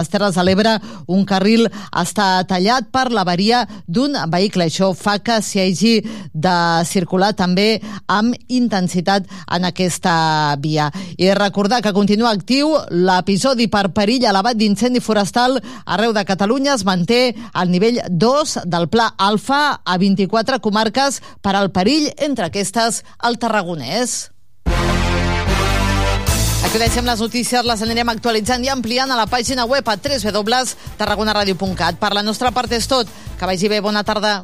les Terres de l'Ebre, un carril està tallat per l'avaria d'un vehicle. Això fa que s'hi hagi de circular també amb intensitat en aquesta via. I recordar que continua actiu l'episodi per perill elevat d'incendi forestal arreu de Catalunya. Es manté al nivell 2 del Pla Alfa a 24 comarques per al perill, entre aquestes el Tarragonès. Actualitzem les notícies, les anirem actualitzant i ampliant a la pàgina web a www.tarragonaradio.cat. Per la nostra part és tot. Que vagi bé, bona tarda.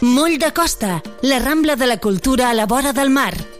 Moll de Costa, la Rambla de la Cultura a la vora del mar.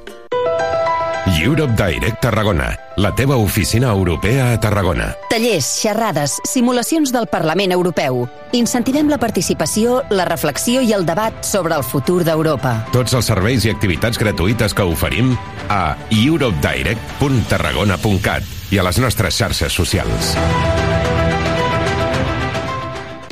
Europe Direct Tarragona, la teva oficina europea a Tarragona. Tallers, xerrades, simulacions del Parlament Europeu. Incentivem la participació, la reflexió i el debat sobre el futur d'Europa. Tots els serveis i activitats gratuïtes que oferim a europedirect.tarragona.cat i a les nostres xarxes socials.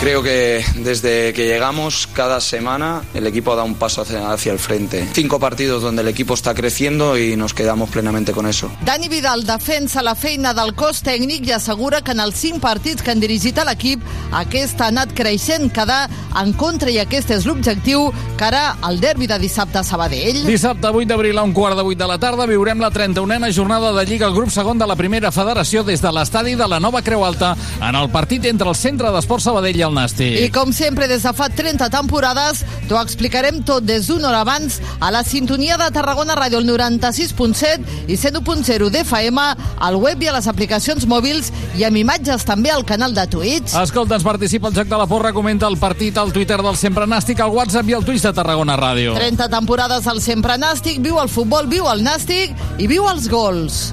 Creo que desde que llegamos, cada semana el equipo da un paso hacia, hacia el frente. Cinco partidos donde el equipo está creciendo y nos quedamos plenamente con eso. Dani Vidal defensa la feina del cos tècnic i assegura que en els cinc partits que han dirigit a l'equip aquest ha anat creixent, quedar en contra i aquest és l'objectiu cara al derbi de dissabte a Sabadell. Dissabte 8 d'abril a un quart de 8 de la tarda viurem la 31a jornada de Lliga al grup segon de la primera federació des de l'estadi de la Nova Creu Alta en el partit entre el Centre d'Esport Sabadell i el Nàstic. I com sempre, des de fa 30 temporades, t'ho explicarem tot des d'una hora abans a la sintonia de Tarragona Ràdio, el 96.7 i 101.0 d'FM, al web i a les aplicacions mòbils i amb imatges també al canal de Twitch. Escolta, ens participa el Joc de la Porra, comenta el partit al Twitter del Sempre Nàstic, al WhatsApp i al Twitch de Tarragona Ràdio. 30 temporades al Sempre Nàstic, viu el futbol, viu el Nàstic i viu els gols.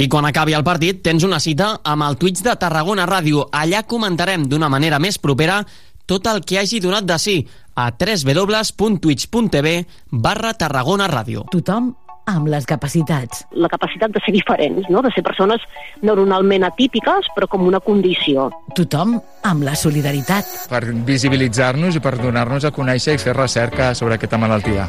I quan acabi el partit tens una cita amb el Twitch de Tarragona Ràdio. Allà comentarem d'una manera més propera tot el que hagi donat de sí a www.twitch.tv barra Tarragona Ràdio. Tothom amb les capacitats. La capacitat de ser diferents, no? de ser persones neuronalment atípiques, però com una condició. Tothom amb la solidaritat. Per visibilitzar-nos i per donar-nos a conèixer i fer recerca sobre aquesta malaltia.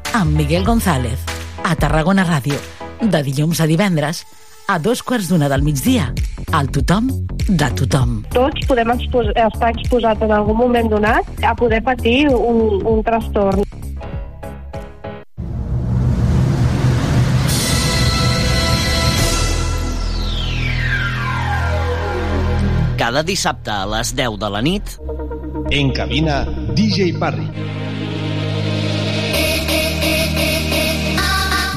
amb Miguel González. A Tarragona Ràdio. De dilluns a divendres a dos quarts d'una del migdia. Al tothom de tothom. Tots podem expos estar exposats en algun moment donat a poder patir un, un trastorn. Cada dissabte a les 10 de la nit... En cabina, DJ Parry.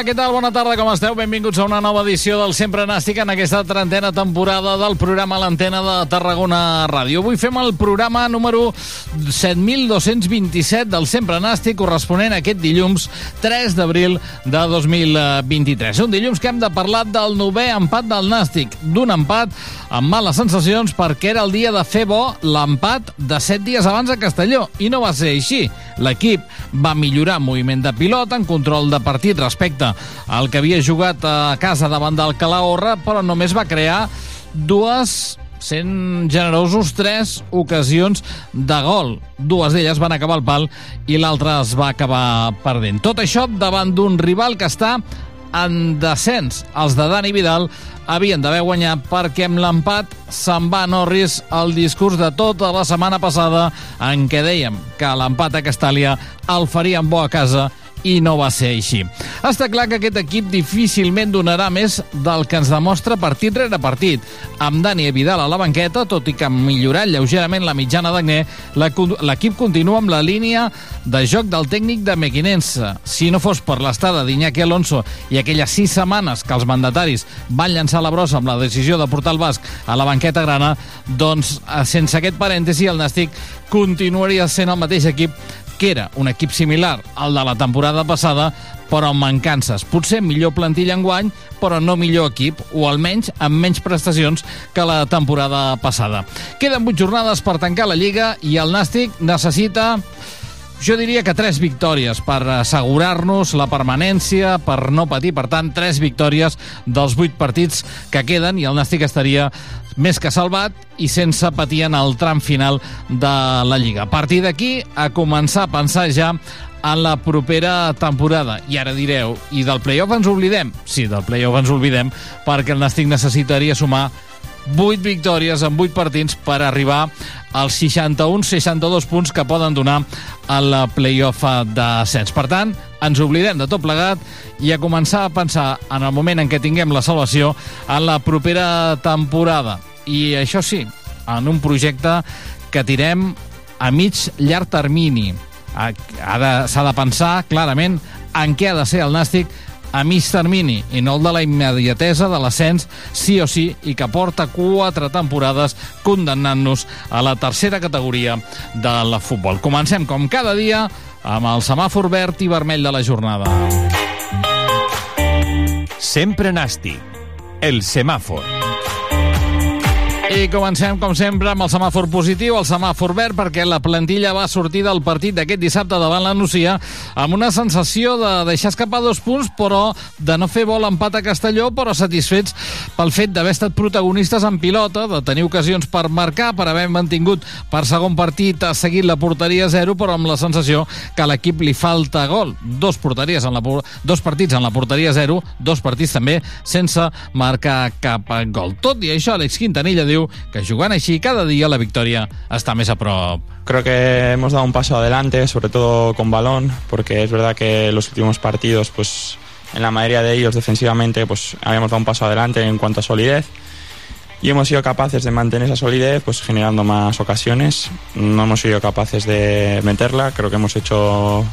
Hola, què tal? Bona tarda, com esteu? Benvinguts a una nova edició del Sempre Nàstic en aquesta trentena temporada del programa L'Antena de Tarragona Ràdio. Avui fem el programa número 7227 del Sempre Nàstic, corresponent a aquest dilluns 3 d'abril de 2023. Un dilluns que hem de parlar del novè empat del Nàstic, d'un empat amb males sensacions perquè era el dia de fer bo l'empat de 7 dies abans a Castelló, i no va ser així. L'equip va millorar en moviment de pilota, en control de partit respecte al que havia jugat a casa davant del Calahorra, però només va crear dues sent generosos tres ocasions de gol. Dues d'elles van acabar al pal i l'altra es va acabar perdent. Tot això davant d'un rival que està en descens. Els de Dani Vidal havien d'haver guanyat perquè amb l'empat se'n va Norris el discurs de tota la setmana passada en què dèiem que l'empat a Castàlia el farien bo a casa i no va ser així. Està clar que aquest equip difícilment donarà més del que ens demostra partit rere partit. Amb Dani Vidal a la banqueta, tot i que ha millorat lleugerament la mitjana d'Agné, l'equip continua amb la línia de joc del tècnic de Mequinense. Si no fos per l'estada d'Iñaki Alonso i aquelles sis setmanes que els mandataris van llançar la brossa amb la decisió de portar el basc a la banqueta grana, doncs eh, sense aquest parèntesi el Nàstic continuaria sent el mateix equip que era un equip similar al de la temporada passada, però amb mancances. Potser millor plantilla enguany, però no millor equip, o almenys amb menys prestacions que la temporada passada. Queden vuit jornades per tancar la Lliga i el Nàstic necessita jo diria que tres victòries per assegurar-nos la permanència, per no patir, per tant, tres victòries dels vuit partits que queden i el Nàstic estaria més que salvat i sense patir en el tram final de la Lliga. A partir d'aquí, a començar a pensar ja en la propera temporada. I ara direu, i del playoff ens oblidem? Sí, del playoff ens oblidem, perquè el Nàstic necessitaria sumar 8 victòries en 8 partits per arribar als 61-62 punts que poden donar al playoff d'ascens. Per tant, ens oblidem de tot plegat i a començar a pensar en el moment en què tinguem la salvació en la propera temporada. I això sí, en un projecte que tirem a mig llarg termini. Ha de- S'ha de pensar clarament en què ha de ser el Nàstic a mig termini i no el de la immediatesa de l'ascens sí o sí i que porta quatre temporades condemnant-nos a la tercera categoria del futbol. Comencem com cada dia amb el semàfor verd i vermell de la jornada. Sempre Nàstic, el semàfor. I comencem, com sempre, amb el semàfor positiu, el semàfor verd, perquè la plantilla va sortir del partit d'aquest dissabte davant la Nucia amb una sensació de deixar escapar dos punts, però de no fer bo l'empat a Castelló, però satisfets pel fet d'haver estat protagonistes en pilota, de tenir ocasions per marcar, per haver mantingut per segon partit ha seguit la porteria a zero, però amb la sensació que a l'equip li falta gol. Dos, porteries en la, dos partits en la porteria a zero, dos partits també sense marcar cap gol. Tot i això, Àlex Quintanilla diu que jugant així cada dia la victòria està més a prop. Creo que hemos dado un paso adelante, sobre todo con balón, porque es verdad que los últimos partidos, pues en la mayoría de ellos defensivamente, pues habíamos dado un paso adelante en cuanto a solidez y hemos sido capaces de mantener esa solidez, pues generando más ocasiones. No hemos sido capaces de meterla, creo que hemos hecho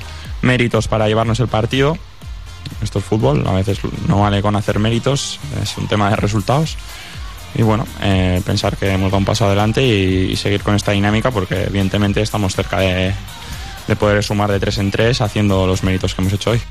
méritos para llevarnos el partido. Esto es fútbol, a veces no vale con hacer méritos, es un tema de resultados. Y bueno, eh, pensar que hemos dado un paso adelante y, y seguir con esta dinámica porque evidentemente estamos cerca de, de poder sumar de tres en tres haciendo los méritos que hemos hecho hoy.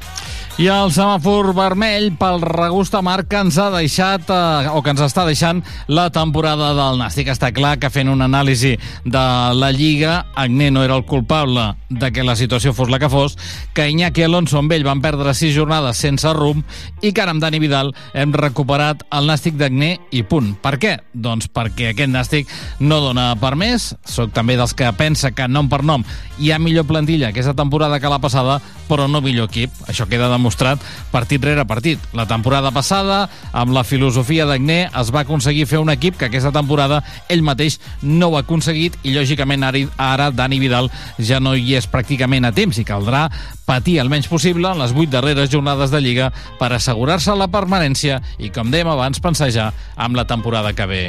I el semàfor vermell pel regust amarg que ens ha deixat, eh, o que ens està deixant, la temporada del Nàstic. Està clar que fent una anàlisi de la Lliga, Agné no era el culpable de que la situació fos la que fos, que Iñaki Alonso amb ell van perdre sis jornades sense rumb i que ara amb Dani Vidal hem recuperat el Nàstic d'Agné i punt. Per què? Doncs perquè aquest Nàstic no dona per més. Soc també dels que pensa que nom per nom hi ha millor plantilla aquesta temporada que la passada, però no millor equip. Això queda demostrat partit rere partit. La temporada passada, amb la filosofia d'Agné, es va aconseguir fer un equip que aquesta temporada ell mateix no ho ha aconseguit i, lògicament, ara, ara Dani Vidal ja no hi és pràcticament a temps i caldrà patir el menys possible en les vuit darreres jornades de Lliga per assegurar-se la permanència i, com dèiem abans, pensejar amb la temporada que ve.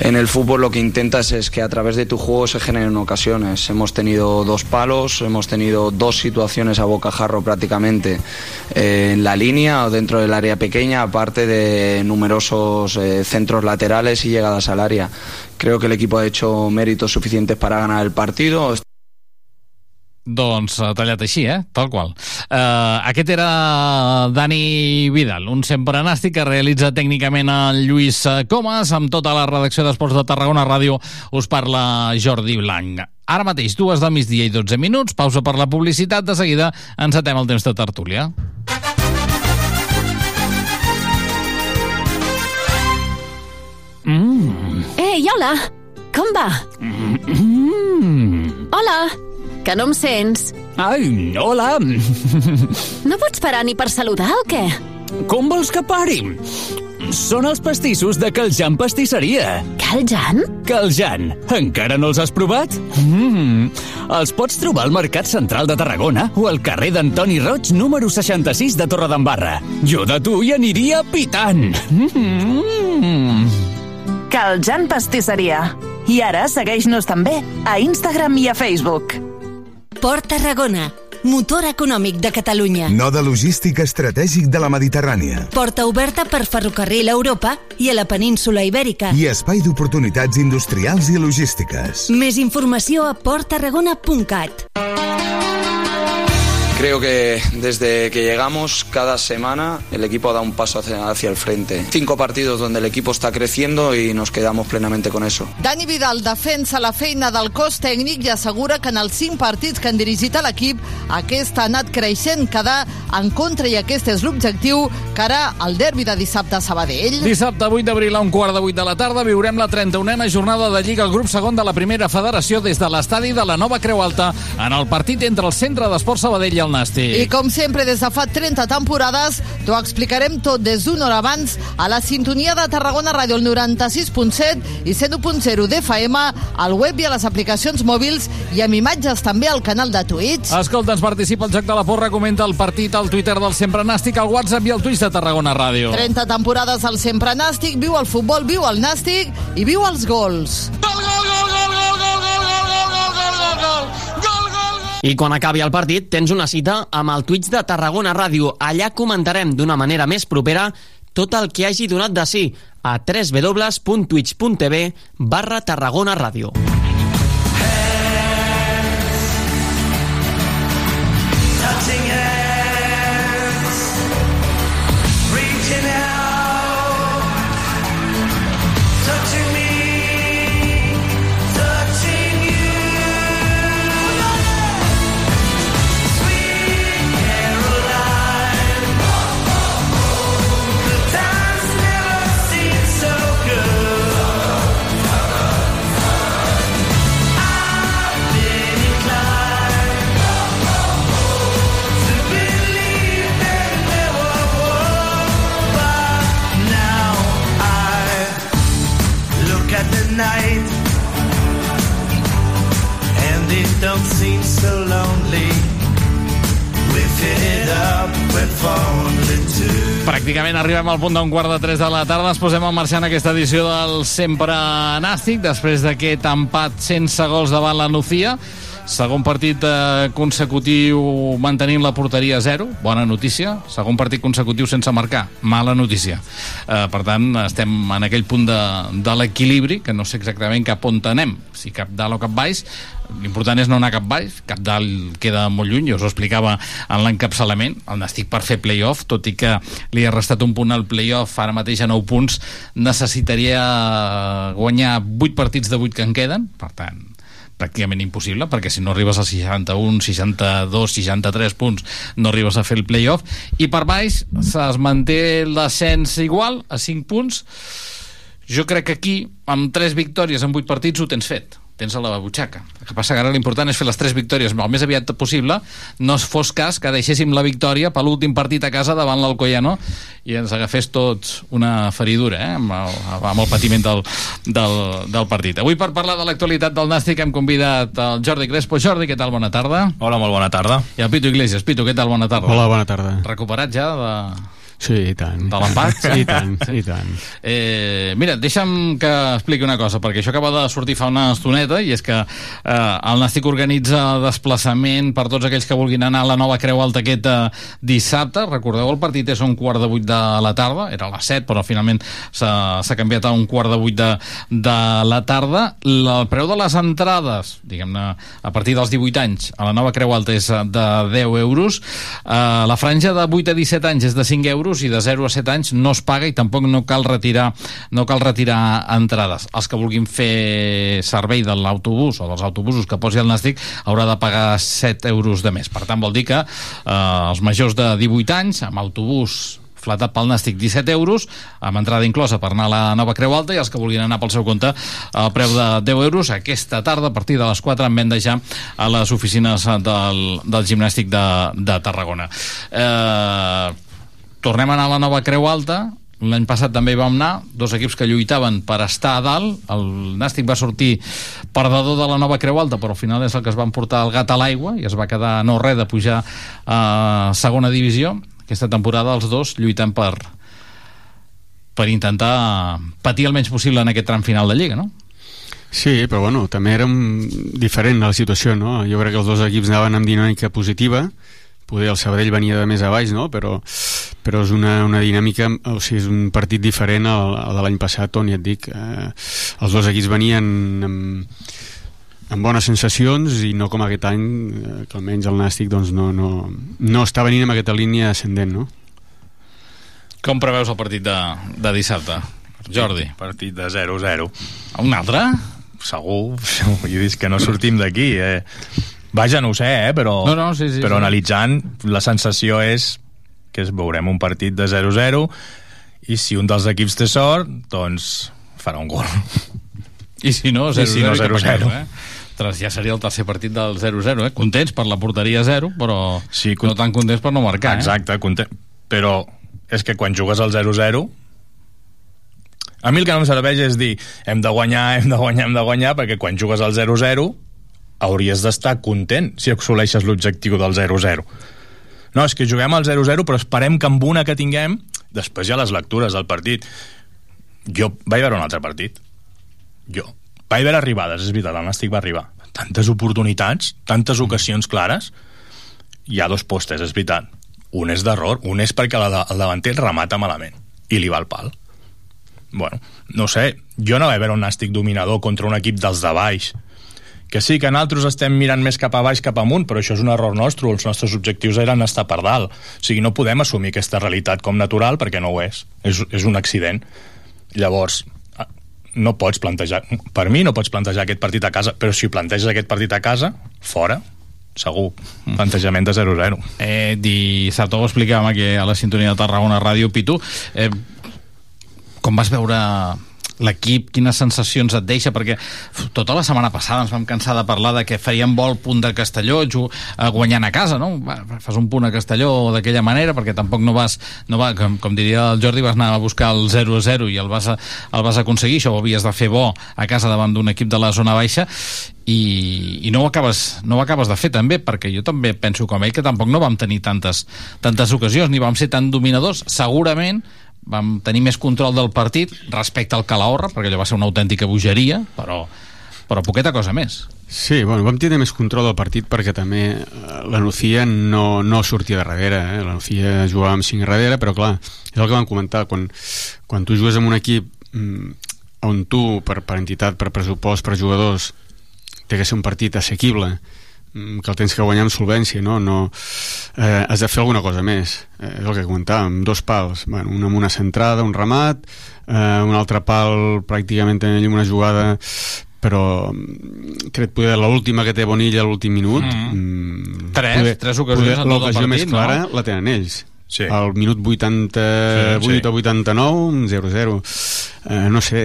En el fútbol lo que intentas es que a través de tu juego se generen ocasiones. Hemos tenido dos palos, hemos tenido dos situaciones a bocajarro prácticamente eh, en la línea o dentro del área pequeña, aparte de numerosos eh, centros laterales y llegadas al área. Creo que el equipo ha hecho méritos suficientes para ganar el partido. Doncs uh, tallat així, eh? Tal qual. Uh, aquest era Dani Vidal, un sempre nàstic que realitza tècnicament el Lluís Comas, amb tota la redacció d'Esports de Tarragona Ràdio us parla Jordi Blanc. Ara mateix, dues del migdia i 12 minuts, pausa per la publicitat, de seguida encetem el temps de tertúlia. Mm. Ei, hola! Com va? Mm. Hola! Que no em sents? Ai, hola! No pots parar ni per saludar o què? Com vols que pari? Són els pastissos de Caljan Pastisseria. Caljan? Caljan. Encara no els has provat? Mm. Els pots trobar al Mercat Central de Tarragona o al carrer d'Antoni Roig, número 66 de Torredembarra. Jo de tu hi aniria pitant. Mm. Caljan Pastisseria. I ara segueix-nos també a Instagram i a Facebook. Port Tarragona, motor econòmic de Catalunya. Node logístic estratègic de la Mediterrània. Porta oberta per ferrocarril a Europa i a la península Ibèrica. I espai d'oportunitats industrials i logístiques. Més informació a porttarragona.cat. Creo que desde que llegamos cada semana el equipo da un paso hacia, hacia el frente. Cinco partidos donde el equipo está creciendo y nos quedamos plenamente con eso. Dani Vidal defensa la feina del cos tècnic i assegura que en els cinc partits que han dirigit a l'equip aquest ha anat creixent, quedar en contra i aquest és l'objectiu cara al derbi de dissabte a Sabadell. Dissabte 8 d'abril a un quart de 8 de la tarda viurem la 31a jornada de Lliga al grup segon de la primera federació des de l'estadi de la Nova Creu Alta en el partit entre el Centre d'Esport Sabadell i el Nàstic. I com sempre, des de fa 30 temporades, t'ho explicarem tot des d'una hora abans a la sintonia de Tarragona Ràdio, el 96.7 i 101.0 d'FM, al web i a les aplicacions mòbils i amb imatges també al canal de Twitch. Escolta, ens participa el Joc de la Porra, comenta el partit al Twitter del Sempre Nàstic, al WhatsApp i al Twitch de Tarragona Ràdio. 30 temporades al Sempre Nàstic, viu el futbol, viu el Nàstic i viu els gols. Gol, gol, gol, gol, I quan acabi el partit tens una cita amb el Twitch de Tarragona Ràdio. Allà comentarem d'una manera més propera tot el que hagi donat de sí a www.twitch.tv barra Tarragona Ràdio. So lonely. Pràcticament arribem al punt d'un quart de tres de la tarda. Ens posem a marxar en aquesta edició del Sempre Nàstic, després d'aquest empat sense gols davant la Nucía. Segon partit eh, consecutiu mantenint la porteria a zero, bona notícia. Segon partit consecutiu sense marcar, mala notícia. Eh, per tant, estem en aquell punt de, de l'equilibri, que no sé exactament cap on anem, si cap dalt o cap baix. L'important és no anar cap baix, cap dalt queda molt lluny, jo us ho explicava en l'encapçalament, el Nàstic per fer playoff, tot i que li ha restat un punt al playoff, ara mateix a 9 punts, necessitaria guanyar 8 partits de 8 que en queden, per tant, pràcticament impossible, perquè si no arribes a 61, 62, 63 punts, no arribes a fer el playoff, i per baix es manté l'ascens igual, a 5 punts, jo crec que aquí, amb 3 victòries en 8 partits, ho tens fet tens a la butxaca. El que passa que ara l'important és fer les tres victòries el més aviat possible, no es fos cas que deixéssim la victòria per l'últim partit a casa davant l'Alcoyano i ens agafés tots una feridura eh, amb, el, amb el patiment del, del, del partit. Avui per parlar de l'actualitat del Nàstic hem convidat el Jordi Crespo. Jordi, què tal? Bona tarda. Hola, molt bona tarda. I el Pitu Iglesias. Pitu, què tal? Bona tarda. Hola, bona tarda. Recuperat ja de Sí, i tant. De l'empat? I tant, i tant. Eh, mira, deixa'm que expliqui una cosa, perquè això acaba de sortir fa una estoneta, i és que eh, el Nàstic organitza desplaçament per tots aquells que vulguin anar a la nova Creu Alta aquest eh, dissabte. Recordeu, el partit és un quart de vuit de la tarda, era a les set, però finalment s'ha canviat a un quart de vuit de, de la tarda. El preu de les entrades, diguem-ne, a partir dels 18 anys, a la nova Creu Alta és de 10 euros. Eh, la franja de 8 a 17 anys és de 5 euros, euros i de 0 a 7 anys no es paga i tampoc no cal retirar no cal retirar entrades. Els que vulguin fer servei de l'autobús o dels autobusos que posi el Nàstic haurà de pagar 7 euros de més. Per tant, vol dir que eh, els majors de 18 anys amb autobús flatat pel Nàstic 17 euros, amb entrada inclosa per anar a la nova Creu Alta i els que vulguin anar pel seu compte al preu de 10 euros aquesta tarda a partir de les 4 en venda ja a les oficines del, del gimnàstic de, de Tarragona. Eh, tornem a anar a la nova Creu Alta. L'any passat també hi vam anar. Dos equips que lluitaven per estar a dalt. El Nàstic va sortir perdedor de la nova Creu Alta però al final és el que es van portar el gat a l'aigua i es va quedar no res de pujar a segona divisió. Aquesta temporada els dos lluitant per per intentar patir el menys possible en aquest tram final de Lliga, no? Sí, però bueno, també era diferent la situació, no? Jo crec que els dos equips anaven amb dinàmica positiva, poder el Sabadell venia de més a baix, no? però, però és una, una dinàmica, o sigui, és un partit diferent al, al de l'any passat, on ja et dic, eh, els dos equips venien amb, amb bones sensacions i no com aquest any, eh, que almenys el Nàstic doncs, no, no, no està venint amb aquesta línia ascendent, no? Com preveus el partit de, de dissabte, Jordi? Partit de 0-0. Un altre? Segur, vull dir que no sortim d'aquí, eh? Vaja, no ho sé, eh? però, no, no, sí, sí, però sí. analitzant la sensació és que es veurem un partit de 0-0 i si un dels equips té sort doncs farà un gol i si no 0-0 si no, 0 -0. eh? Ostres, ja seria el tercer partit del 0-0 eh? contents per la porteria 0 però sí, no tan contents per no marcar exacte, eh? content... però és que quan jugues al 0-0 a mi el que no em serveix és dir hem de guanyar, hem de guanyar, hem de guanyar perquè quan jugues al 0-0 hauries d'estar content si assoleixes l'objectiu del 0-0. No, és que juguem al 0-0, però esperem que amb una que tinguem, després hi ha les lectures del partit. Jo vaig veure un altre partit. Jo. Vaig veure arribades, és veritat, el Nàstic va arribar. Tantes oportunitats, tantes ocasions clares, hi ha dos postes, és veritat. Un és d'error, un és perquè el davanter remata malament i li va al pal. Bueno, no sé, jo no vaig veure un Nàstic dominador contra un equip dels de baix, que sí, que nosaltres estem mirant més cap a baix, cap amunt, però això és un error nostre, els nostres objectius eren estar per dalt. O sigui, no podem assumir aquesta realitat com natural perquè no ho és, és, és un accident. Llavors, no pots plantejar, per mi no pots plantejar aquest partit a casa, però si planteges aquest partit a casa, fora, segur, plantejament de 0-0. Eh, dissabte ho explicàvem aquí a la sintonia de Tarragona Ràdio Pitu, eh, com vas veure l'equip, quines sensacions et deixa, perquè tota la setmana passada ens vam cansar de parlar de que faríem vol punt de Castelló eh, guanyant a casa, no? Fas un punt a Castelló d'aquella manera, perquè tampoc no vas, no va, com, com diria el Jordi, vas anar a buscar el 0-0 i el vas, a, el vas aconseguir, això ho havies de fer bo a casa davant d'un equip de la zona baixa i, i no, ho acabes, no ho acabes de fer també, perquè jo també penso com ell que tampoc no vam tenir tantes, tantes ocasions, ni vam ser tan dominadors, segurament vam tenir més control del partit respecte al Calahorra, perquè allò va ser una autèntica bogeria, però però poqueta cosa més. Sí, bueno, vam tindre més control del partit perquè també eh, la Nucía no, no sortia de darrere, eh? la Nucía jugava amb 5 darrere, però clar, és el que vam comentar, quan, quan tu jugues amb un equip mm, on tu, per, per entitat, per pressupost, per jugadors, té que ser un partit assequible, que el tens que guanyar amb solvència, no? no eh, has de fer alguna cosa més. Eh, és el que comentàvem, dos pals, bueno, un amb una centrada, un ramat, eh, un altre pal pràcticament tenint una jugada però mm, tret poder l'última que té Bonilla a l'últim minut mm. Tres, tres ocasions en tot el l'ocasió partit, més clara no? la tenen ells Sí. al minut 88 Sí, sí. o 89 0-0 eh, no sé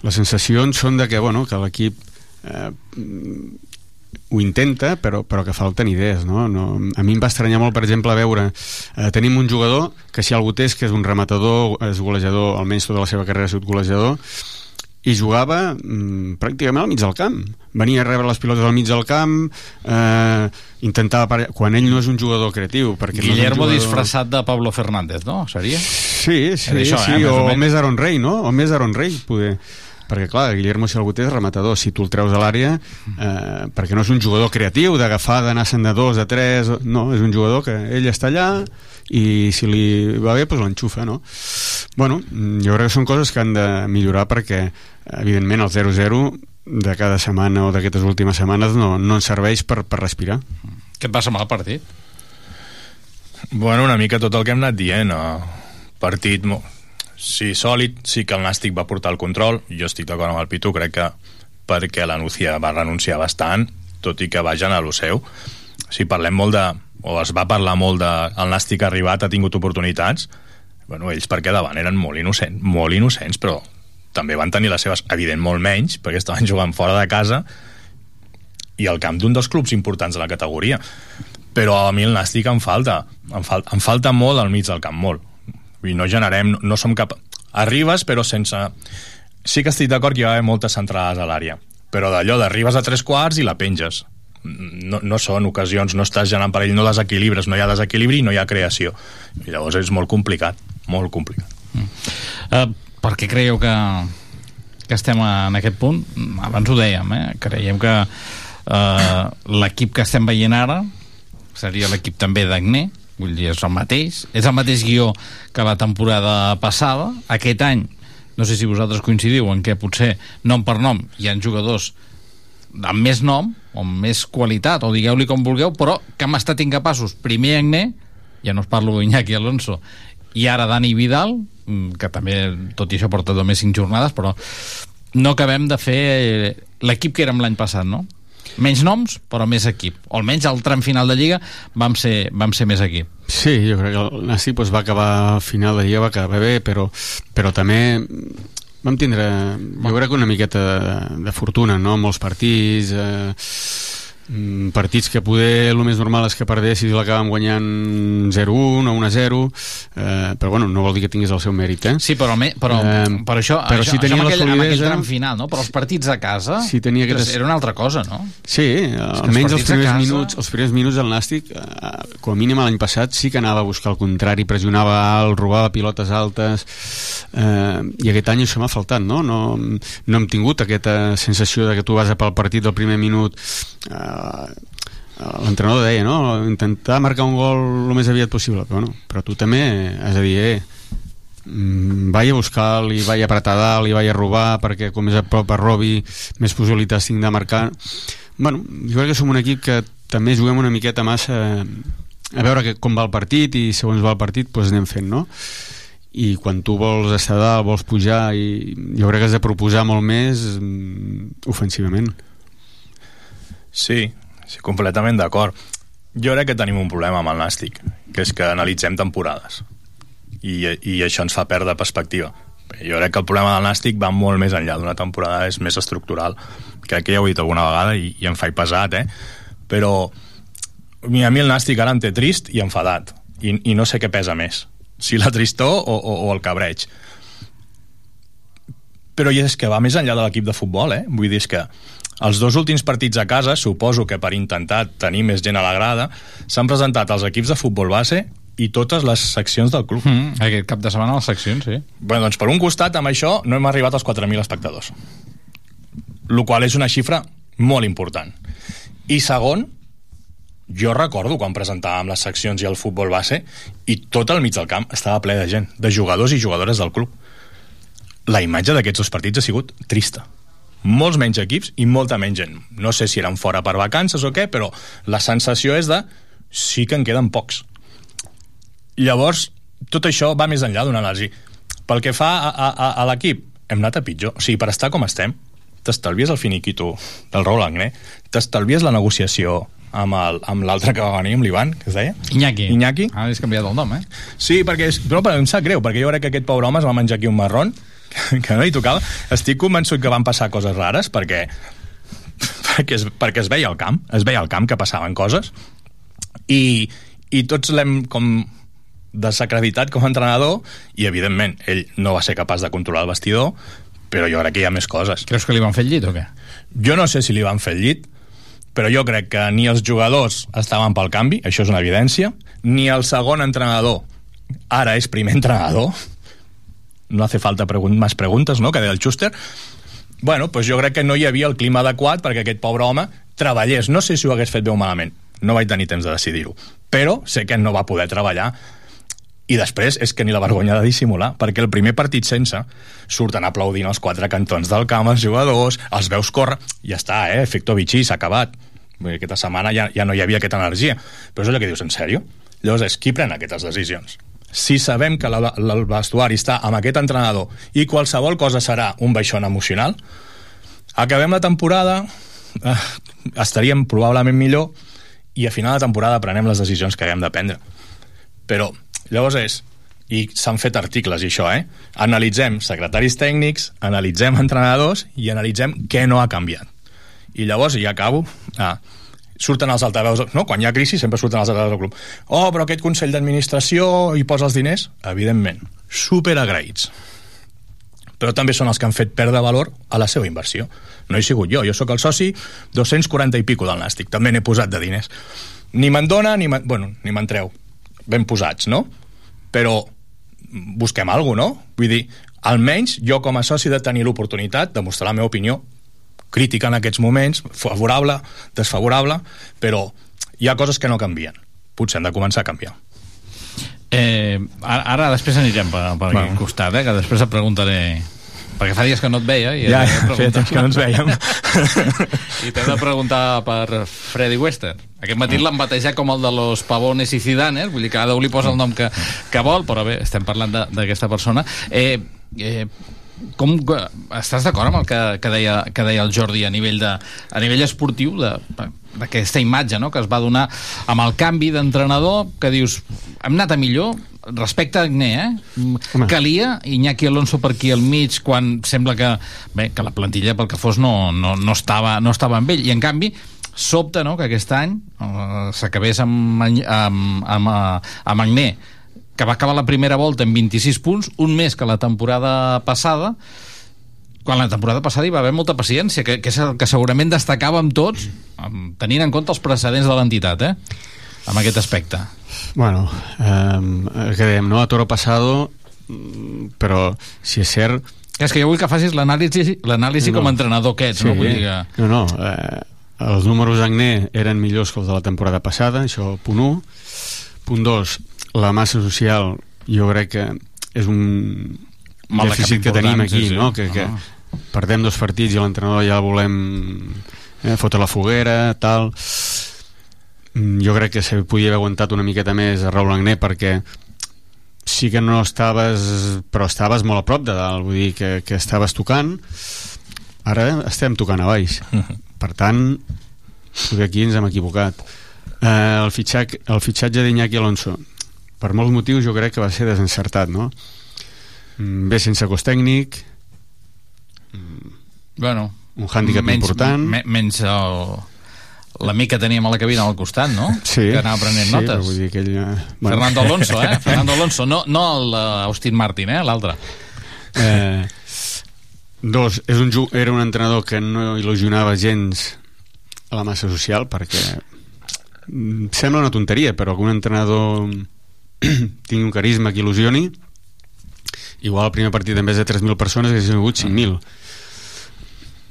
les sensacions són de que, bueno, que l'equip eh, ho intenta, però, però que falten idees, no? no? A mi em va estranyar molt, per exemple, veure... Eh, tenim un jugador que si algú té és que és un rematador, és golejador, almenys tota la seva carrera ha sigut golejador, i jugava mm, pràcticament al mig del camp. Venia a rebre les pilotes al mig del camp, eh, intentava... Pare... Quan ell no és un jugador creatiu, perquè Guillermo no jugador... disfressat de Pablo Fernández, no? Seria? Sí, sí, això, sí, eh, més o o, més Aaron Rey, no? O més Aaron Rey, poder... Perquè, clar, Guillermo si algú té és rematador. Si tu el treus a l'àrea, eh, perquè no és un jugador creatiu, d'agafar, d'anar-se'n de dos, de tres... No, és un jugador que ell està allà i si li va bé, doncs l'enxufa, no? Bueno, jo crec que són coses que han de millorar perquè, evidentment, el 0-0 de cada setmana o d'aquestes últimes setmanes no, no ens serveix per, per respirar. Què et passa amb el partit? Bueno, una mica tot el que hem anat dient. Uh, partit, mo- sí, sòlid, sí que el Nàstic va portar el control, jo estic d'acord amb el Pitu, crec que perquè la Nucia va renunciar bastant, tot i que vagen a lo seu. Si parlem molt de, o es va parlar molt de el Nàstic ha arribat, ha tingut oportunitats, bueno, ells perquè davant eren molt innocents, molt innocents, però també van tenir les seves, evident, molt menys, perquè estaven jugant fora de casa i al camp d'un dels clubs importants de la categoria. Però a mi el Nàstic em falta, em, fal em falta molt al mig del camp, molt. Vull dir, no generem, no, no som cap... Arribes, però sense... Sí que estic d'acord que hi va haver moltes centrades a l'àrea, però d'allò d'arribes a tres quarts i la penges. No, no són ocasions, no estàs generant per ell, no desequilibres, no hi ha desequilibri i no hi ha creació. I llavors és molt complicat, molt complicat. Uh, per què creieu que, que estem en aquest punt? Abans ho dèiem, eh? creiem que uh, l'equip que estem veient ara seria l'equip també d'Agné, vull dir, és el mateix, és el mateix guió que la temporada passada. Aquest any, no sé si vosaltres coincidiu en què potser, nom per nom, hi ha jugadors amb més nom, o amb més qualitat, o digueu-li com vulgueu, però que hem estat incapaços, primer Agné, ja no us parlo d'Iñaki Alonso, i ara Dani Vidal, mm, que també, tot i això, porta només 5 jornades, però no acabem de fer eh, l'equip que érem l'any passat, no? Menys noms, però més equip. O almenys al tram final de Lliga vam ser, vam ser més equip. Sí, jo crec que el Nàstic doncs, va acabar al final de Lliga, va acabar bé, però, però també vam tindre, jo crec que una miqueta de, de fortuna, no? Molts partits, eh, partits que poder el més normal és que perdessis i l'acabàvem guanyant 0-1 o 1-0 eh, però bueno, no vol dir que tinguis el seu mèrit eh? Sí, però, me, però, Eh, per això, però això, si tenia això amb, aquell, amb aquell solidesa- tram final, no? però els partits a casa Si tenia aquestes- era una altra cosa, no? Sí, almenys els primers, minuts, els primers minuts del Nàstic, eh, com a mínim l'any passat, sí que anava a buscar el contrari, pressionava alt, robava pilotes altes, eh, i aquest any això m'ha faltat, no? no? No hem tingut aquesta sensació de que tu vas a pel partit del primer minut eh, l'entrenador deia, no? Intentar marcar un gol el més aviat possible, però, bueno, però tu també has de dir, eh, mm, vaig a buscar li vaig a apretar dalt, li vaig a robar perquè com més a prop a robi més possibilitats tinc de marcar bueno, jo crec que som un equip que també juguem una miqueta massa a veure que, com va el partit i segons va el partit doncs anem fent, no? i quan tu vols estar dalt, vols pujar i jo crec que has de proposar molt més mm, ofensivament Sí, sí, completament d'acord. Jo crec que tenim un problema amb el Nàstic, que és que analitzem temporades. I, i això ens fa perdre perspectiva. Jo crec que el problema del Nàstic va molt més enllà d'una temporada, és més estructural. Crec que ja ho he dit alguna vegada i, i em faig pesat, eh? Però a mi el Nàstic ara em té trist i enfadat. I, i no sé què pesa més, si la tristor o, o, o el cabreig. Però és que va més enllà de l'equip de futbol, eh? Vull dir, que els dos últims partits a casa, suposo que per intentar tenir més gent a la grada, s'han presentat els equips de futbol base i totes les seccions del club. Mm, aquest cap de setmana les seccions, sí. Bueno, doncs per un costat, amb això, no hem arribat als 4.000 espectadors. el qual és una xifra molt important. I segon, jo recordo quan presentàvem les seccions i el futbol base i tot el mig del camp estava ple de gent, de jugadors i jugadores del club. La imatge d'aquests dos partits ha sigut trista. Molts menys equips i molta menys gent. No sé si eren fora per vacances o què, però la sensació és de sí que en queden pocs. Llavors, tot això va més enllà d'una anàlisi. Pel que fa a, a, a l'equip, hem anat a pitjor. O sigui, per estar com estem, t'estalvies el finiquito del Raúl Agné, t'estalvies la negociació amb l'altre que va venir, amb l'Ivan, que es deia? Iñaki. Iñaki. Ara has canviat el nom, eh? Sí, perquè és, però em sap greu, perquè jo crec que aquest pobre home es va menjar aquí un marrón, que no li tocava. Estic convençut que van passar coses rares, perquè perquè es, perquè es veia al camp, es veia al camp que passaven coses, i, i tots l'hem com desacreditat com a entrenador, i evidentment ell no va ser capaç de controlar el vestidor, però jo crec que hi ha més coses. Creus que li van fer el llit o què? Jo no sé si li van fer el llit, però jo crec que ni els jugadors estaven pel canvi, això és una evidència, ni el segon entrenador ara és primer entrenador, no hace falta pregun més preguntes, no?, que deia el Schuster, bueno, pues jo crec que no hi havia el clima adequat perquè aquest pobre home treballés. No sé si ho hagués fet bé o malament, no vaig tenir temps de decidir-ho, però sé que no va poder treballar i després és que ni la vergonya de dissimular, perquè el primer partit sense surten aplaudint els quatre cantons del camp els jugadors, els veus córrer, ja està, eh, efecto Vichy, s'ha acabat. Vull dir, aquesta setmana ja, ja no hi havia aquesta energia. Però és allò que dius, en sèrio? Llavors és qui pren aquestes decisions? Si sabem que la, el vestuari està amb aquest entrenador i qualsevol cosa serà un baixón emocional, acabem la temporada, eh, estaríem probablement millor i a final de temporada prenem les decisions que haguem de prendre. Però llavors és i s'han fet articles i això, eh? Analitzem secretaris tècnics, analitzem entrenadors i analitzem què no ha canviat. I llavors, ja acabo, ah, surten els altaveus, no? Quan hi ha crisi sempre surten els altaveus del club. Oh, però aquest Consell d'Administració hi posa els diners? Evidentment, super agraïts. Però també són els que han fet perdre valor a la seva inversió. No he sigut jo, jo sóc el soci 240 i pico del Nàstic, també n'he posat de diners. Ni me'n dona, ni me'n... Bueno, ni me'n treu. Ben posats, no? Però busquem alguna cosa, no? Vull dir, almenys jo com a soci de tenir l'oportunitat de mostrar la meva opinió crítica en aquests moments, favorable, desfavorable, però hi ha coses que no canvien. Potser han de començar a canviar. Eh, ara, ara després anirem per, per Bueno. aquí al costat, eh, que després et preguntaré perquè fa dies que no et veia i Ja, ja, feia temps que no ens vèiem. i t'he de preguntar per Freddy Wester aquest matí l'han batejat com el de los pavones i cidanes vull dir que cada un li posa el nom que, que vol però bé, estem parlant d'aquesta persona eh, eh, com, estàs d'acord amb el que, que, deia, que deia el Jordi a nivell, de, a nivell esportiu de- d'aquesta imatge no? que es va donar amb el canvi d'entrenador que dius, hem anat a millor respecte a Agné, eh? Home. Calia Iñaki Alonso per aquí al mig quan sembla que, bé, que la plantilla pel que fos no, no, no, estava, no estava amb ell i en canvi sobta no, que aquest any uh, s'acabés amb, amb, amb, amb Agné que va acabar la primera volta amb 26 punts, un més que la temporada passada, quan la temporada passada hi va haver molta paciència, que, que és el que segurament destacàvem tots, tenint en compte els precedents de l'entitat, eh? amb aquest aspecte. Bueno, eh, que dèiem, no? A toro pasado, mm, però si és cert... És que jo vull que facis l'anàlisi l'anàlisi com a entrenador que ets, no? Vull dir que... No, no, eh, els números d'Agné eren millors que els de la temporada passada, això punt 1. Punt 2, la massa social jo crec que és un Mal de cap dèficit que tenim aquí, sí, sí. no? Que, que Ah. perdem dos partits i l'entrenador ja volem eh, fotre la foguera, tal... Mm, Jo crec que se podia haver aguantat una miqueta més a Raúl Agné perquè sí que no estaves però estaves molt a prop de dalt vull dir que, que estaves tocant ara estem tocant a baix per tant potser aquí ens hem equivocat eh, el, fitxac, el fitxatge d'Iñaki Alonso per molts motius jo crec que va ser desencertat no? Mm, ve sense cos tècnic Bueno, un hàndicap menys, important me, menys el, l'amic que teníem a la cabina al costat, no? sí, Que anava prenent sí, notes. vull dir que ell, eh, Fernando Alonso, eh? Fernando Alonso, no, no el uh, Austin Martin, eh? L'altre. Eh, dos, és un, era un entrenador que no il·lusionava gens a la massa social perquè mm, sembla una tonteria però que un entrenador tingui un carisma que il·lusioni. Igual el primer partit en vez de 3.000 persones haguessin hagut 5.000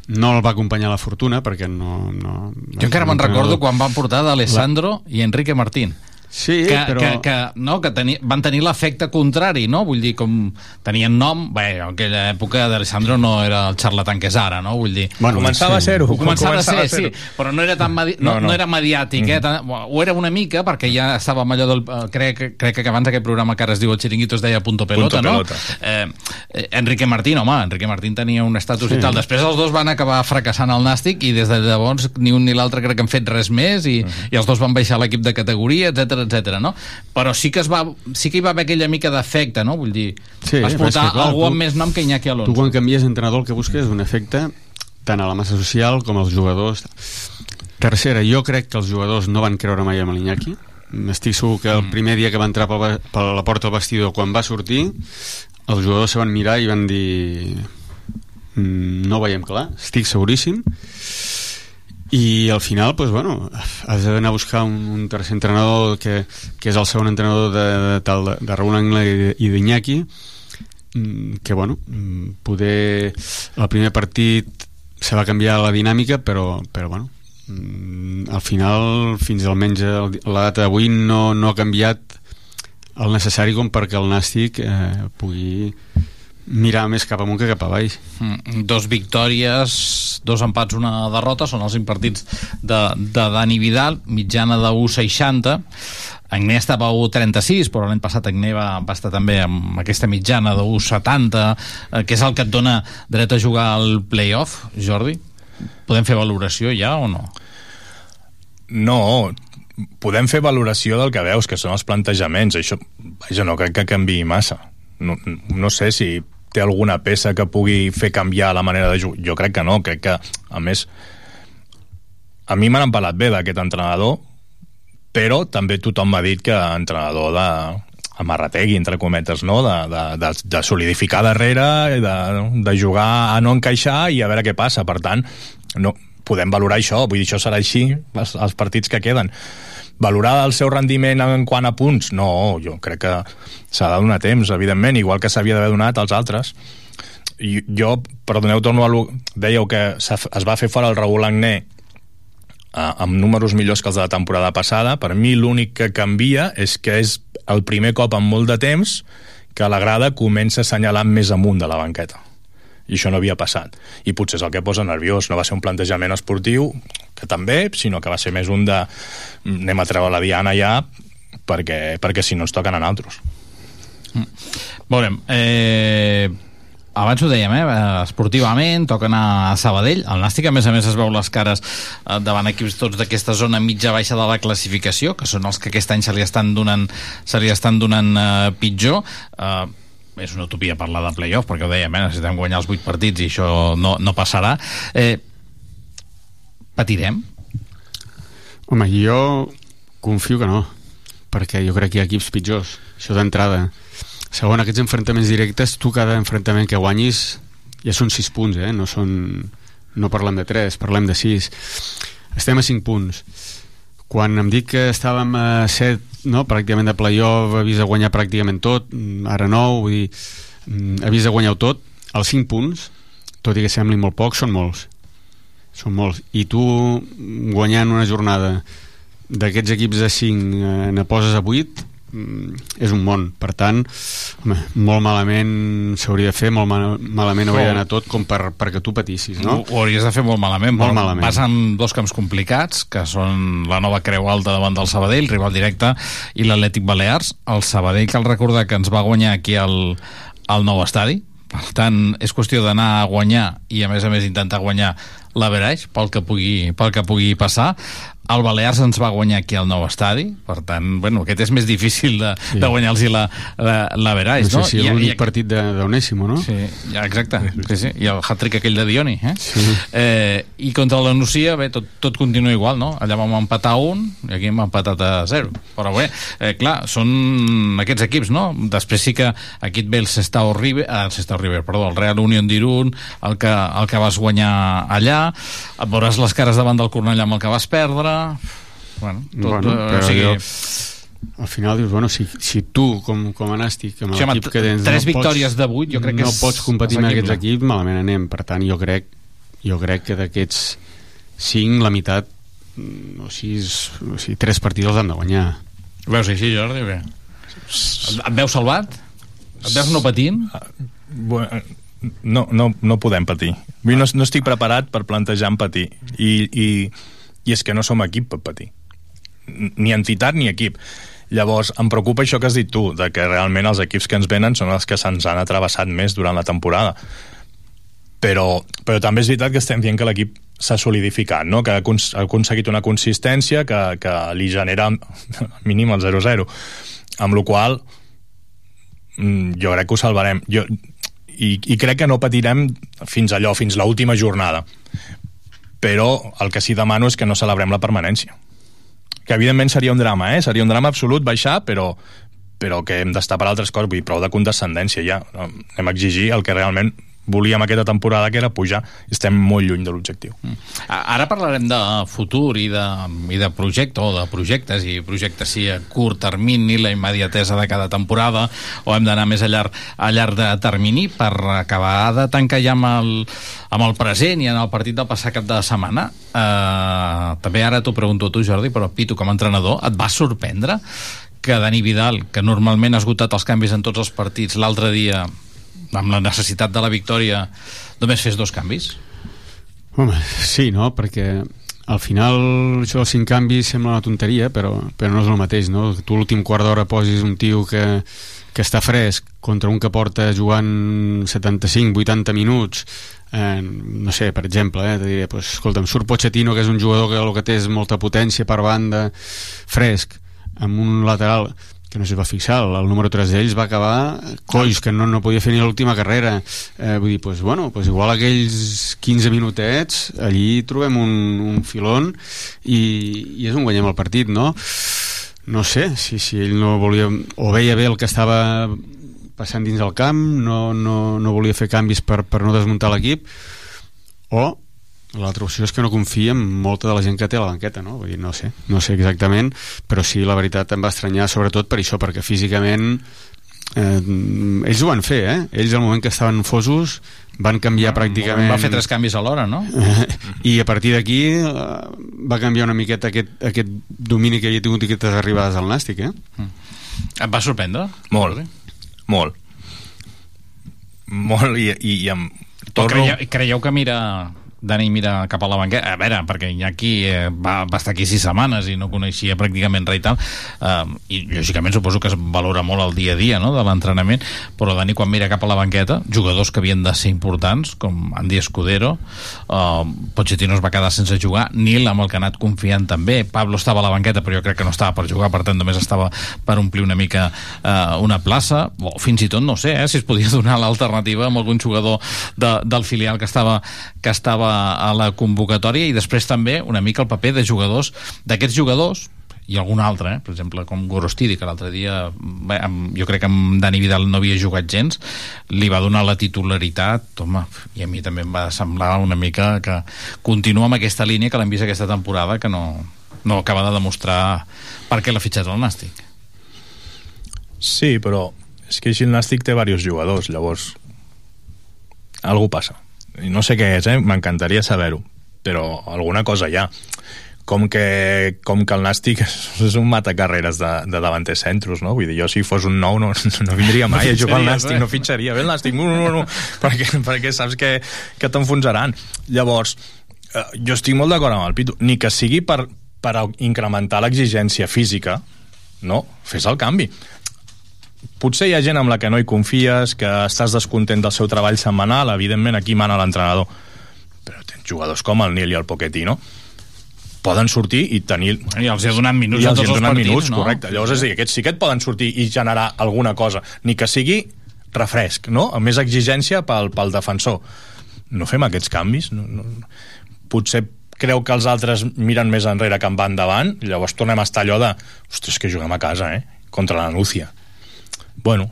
no el va acompanyar la fortuna perquè no... no Jo encara me'n recordo quan van portar d'Alessandro i Enrique Martín. Sí, que, però... que, que, no, que teni, van tenir l'efecte contrari, no? Vull dir, com tenien nom... Bé, en aquella època d'Alessandro no era el xarlatan que és ara, no? Vull dir... Bueno, Començava sí. a ser-ho. Començava, Començava a ser, a sí, però no era tan medi... no, no, no. no era mediàtic, eh? Tan... Ho era una mica, perquè ja estava amb allò del... eh, Crec, crec que abans aquest programa que ara es diu El Chiringuito es deia Punto Pelota, Punto no? Pelota. Eh, eh, Enrique Martín, home, Enrique Martín tenia un estatus Sí. i tal. Després els dos van acabar fracassant al Nàstic i des de llavors ni un ni l'altre crec que han fet res més i, i els dos van baixar l'equip de categoria, etc etc. no? Però sí que, es va, sí que hi va haver aquella mica d'efecte, no? Vull dir, Sí, vas portar que, clar, algú tu- amb més nom que Iñaki Tu Alonso. quan canvies d'entrenador el que busques és un efecte tant a la massa social com als jugadors. Tercera, jo crec que els jugadors no van creure mai amb l'Iñaki. Estic segur que el primer dia que va entrar per, per la porta del vestidor, quan va sortir, els jugadors se van mirar i van dir "Mm, no veiem clar, estic seguríssim i al final pues, bueno, has d'anar a buscar un, un tercer entrenador que, que és el segon entrenador de, de, de, de Raúl Angle i, d'Iñaki mm, que bueno mm, poder el primer partit se va canviar la dinàmica però, però bueno mm, al final fins almenys la data d'avui no, no ha canviat el necessari com perquè el Nàstic eh, pugui mirar més cap amunt que cap avall Mm, dos victòries, dos empats, una derrota, són els impartits de, de Dani Vidal, mitjana de 1,60. Agné estava a 1,36, però l'any passat Agné va, va estar també amb aquesta mitjana de 1,70, eh, que és el que et dona dret a jugar al playoff, Jordi? Podem fer valoració ja o no? No, podem fer valoració del que veus, que són els plantejaments. Això, vaja, no crec que canviï massa. No, no sé si té alguna peça que pugui fer canviar la manera de jugar. Jo crec que no, crec que, a més, a mi m'han parlat bé d'aquest entrenador, però també tothom m'ha dit que entrenador de amarrategui, entre cometes, no? de, de, de, de solidificar darrere, de, de jugar a no encaixar i a veure què passa. Per tant, no, podem valorar això, vull dir, això serà així els, els partits que queden. Valorar el seu rendiment en quant a punts? No, jo crec que s'ha de donar temps, evidentment, igual que s'havia d'haver donat als altres. I jo, perdoneu, torno a... lo- Dèieu que es va fer fora el Raúl Agné amb números millors que els de la temporada passada. Per mi l'únic que canvia és que és el primer cop en molt de temps que la grada comença a assenyalar més amunt de la banqueta i això no havia passat. I potser és el que posa nerviós. No va ser un plantejament esportiu que també, sinó que va ser més un de "Mm, anem a treure la diana ja perquè, perquè si no ens toquen a nosaltres Veurem, eh, abans ho dèiem, eh, esportivament, anar a Sabadell. El Nàstic, a més a més, es veu les cares eh, davant equips tots d'aquesta zona mitja-baixa de la classificació, que són els que aquest any se li estan donant, se li estan donant eh, pitjor. Eh, és una utopia parlar de playoff, perquè ho dèiem, eh, necessitem guanyar els 8 partits i això no, no passarà. Eh, patirem? Home, jo confio que no, perquè jo crec que hi ha equips pitjors, això d'entrada. Segon, aquests enfrontaments directes, tu cada enfrontament que guanyis ja són 6 punts, eh? no, són, no parlem de 3, parlem de 6. Estem a 5 punts. Quan em dic que estàvem a 7, no, pràcticament de playoff, ha vist de guanyar pràcticament tot, mm, ara no, vull dir, mm, ha vist de guanyar tot, els 5 punts, tot i que sembli molt poc, són molts. Són molts. I tu guanyant una jornada d'aquests equips de 5 eh, ne poses a 8 mm, és un món, per tant home, molt malament s'hauria de fer molt mal, malament hauria d'anar tot com per, perquè tu patissis no? Ho, ho hauries de fer molt malament. Molt malament. Vas amb dos camps complicats, que són la nova Creu Alta davant del Sabadell, rival directe, i l'Atlètic Balears. El Sabadell, cal recordar que ens va guanyar aquí al, al nou estadi, per tant, és qüestió d'anar a guanyar i, a més a més, intentar guanyar l'Averaix pel, que pugui, pel que pugui passar. El Balears ens va guanyar aquí al nou estadi, per tant, bueno, aquest és més difícil de, Sí. de guanyar-los l'Averaix, no no? sé si I- l'únic i- partit de- d'Onésimo, no? Sí, ja, exacte. Sí, sí. I el hat-trick aquell de Dioni. Eh? Sí. Eh, I contra la Nucia, bé, tot, tot continua igual, no? Allà vam empatar a un i aquí hem empatat a zero. Però bé, eh, clar, són aquests equips, no? Després sí que aquí et ve el Sestao River, eh, el Sestao River, perdó, el Real Unión d'Irun, el, que, el que vas guanyar allà, et veuràs les cares davant del Cornellà amb el que vas perdre... Bueno, tot, bueno, eh, però o sigui, jo, al final dius, bueno, si, si tu com, com a nàstic amb Sí, l'equip que tens tres no victòries pots, de vuit, jo crec que no és pots competir amb aquests equips malament anem, per tant jo crec jo crec que d'aquests 5 la meitat mm, o sis, o sigui, tres partits els han de guanyar Ho veus així, Jordi, què? Et et veus salvat? Et veus no patint? Bueno, no, no, no podem patir. No, no estic preparat per plantejar en patir. I, i, I és que no som equip per patir. Ni entitat ni equip. Llavors, em preocupa això que has dit tu, de que realment els equips que ens venen són els que se'ns han atrevessat més durant la temporada. Però, però també és veritat que estem dient que l'equip s'ha solidificat, no? que ha acons- ha aconseguit una consistència que, que li genera mínim el 0-0 amb la qual mm, jo crec que ho salvarem jo, i, i crec que no patirem fins allò, fins l'última jornada però el que sí demano és que no celebrem la permanència que evidentment seria un drama, eh? seria un drama absolut baixar, però, però que hem d'estar per altres coses, vull dir, prou de condescendència ja, no? a exigir el que realment volíem aquesta temporada, que era pujar i estem molt lluny de l'objectiu mm. Ara parlarem de futur i de, i de projecte, o de projectes, i projectes sí a curt termini, la immediatesa de cada temporada, o hem d'anar més a llarg, a llarg de termini per acabar de tancar ja amb el, amb el present i en el partit del passat cap de setmana. Uh, també ara t'ho pregunto a tu, Jordi, però Pitu, com a entrenador, et va sorprendre que Dani Vidal, que normalment ha esgotat els canvis en tots els partits, l'altre dia amb la necessitat de la victòria només fes dos canvis? Home, sí, no? Perquè al final això dels cinc canvis sembla una tonteria, però, però no és el mateix, no? Tu l'últim quart d'hora posis un tio que, que està fresc contra un que porta jugant 75-80 minuts eh, no sé, per exemple, eh, diré, pues, escolta'm, surt Pochettino, que és un jugador que el que té és molta potència per banda, fresc, amb un lateral que no es va fixar, el, el número 3 d'ells va acabar colls, que no, no podia fer ni l'última carrera eh, vull dir, pues, bueno, pues igual aquells 15 minutets allí trobem un, un filon i, i és un guanyem el partit no? no sé si, si ell no volia o veia bé el que estava passant dins del camp no, no, no volia fer canvis per, per no desmuntar l'equip o l'altra opció és que no confia en molta de la gent que té a la banqueta, no? Vull dir, no sé, no sé exactament, però sí, la veritat em va estranyar sobretot per això, perquè físicament eh, ells ho van fer, eh? Ells al moment que estaven fosos van canviar pràcticament... Va fer tres canvis alhora, no? I a partir d'aquí eh, va canviar una miqueta aquest, aquest domini que havia tingut aquestes arribades al Nàstic, eh? Et va sorprendre? Molt, molt. Molt, i, i, i amb... O creieu, creieu que mira Dani mira cap a la banqueta. A veure, perquè Iñaki eh, va, va estar aquí sis setmanes i no coneixia pràcticament res i tal. Eh, i lògicament suposo que es valora molt el dia a dia no, de l'entrenament però Dani quan mira cap a la banqueta jugadors que havien de ser importants com Andy Escudero eh, Pochettino es va quedar sense jugar Nil amb el que ha anat confiant també. Pablo estava a la banqueta però jo crec que no estava per jugar per tant només estava per omplir una mica eh, una plaça. O fins i tot no sé eh, si es podia donar l'alternativa amb algun jugador de, del filial que estava, que estava a la convocatòria i després també una mica el paper de jugadors d'aquests jugadors i algun altre, eh? per exemple, com Gorostidi, que l'altre dia, bé, amb, jo crec que amb Dani Vidal no havia jugat gens, li va donar la titularitat, home, i a mi també em va semblar una mica que continua amb aquesta línia que l'hem vist aquesta temporada, que no, no acaba de demostrar per què l'ha fitxat el Nàstic. Sí, però és que el Nàstic té diversos jugadors, llavors algú passa. I no sé què és, eh? m'encantaria saber-ho, però alguna cosa hi ha. Com que, com que el Nàstic és un matacarreres de, de davanter centros, no? Vull dir, jo si fos un nou no, no vindria mai no a jugar al Nàstic, no fitxaria bé el Nàstic, no, no, no, perquè, perquè saps que, que t'enfonsaran. Llavors, eh, jo estic molt d'acord amb el Pitu, ni que sigui per, per incrementar l'exigència física, no, fes el canvi potser hi ha gent amb la que no hi confies, que estàs descontent del seu treball setmanal, evidentment aquí mana l'entrenador, però tens jugadors com el Nil i el Pochettino, poden sortir i tenir... I els he donat minuts I els els donat partits, minuts, no? correcte. Llavors, és a dir, aquests sí que et poden sortir i generar alguna cosa, ni que sigui refresc, no? Amb més exigència pel, pel defensor. No fem aquests canvis? No, no. Potser creu que els altres miren més enrere que en van endavant, i llavors tornem a estar allò de ostres, que juguem a casa, eh? Contra la Núcia. Bueno,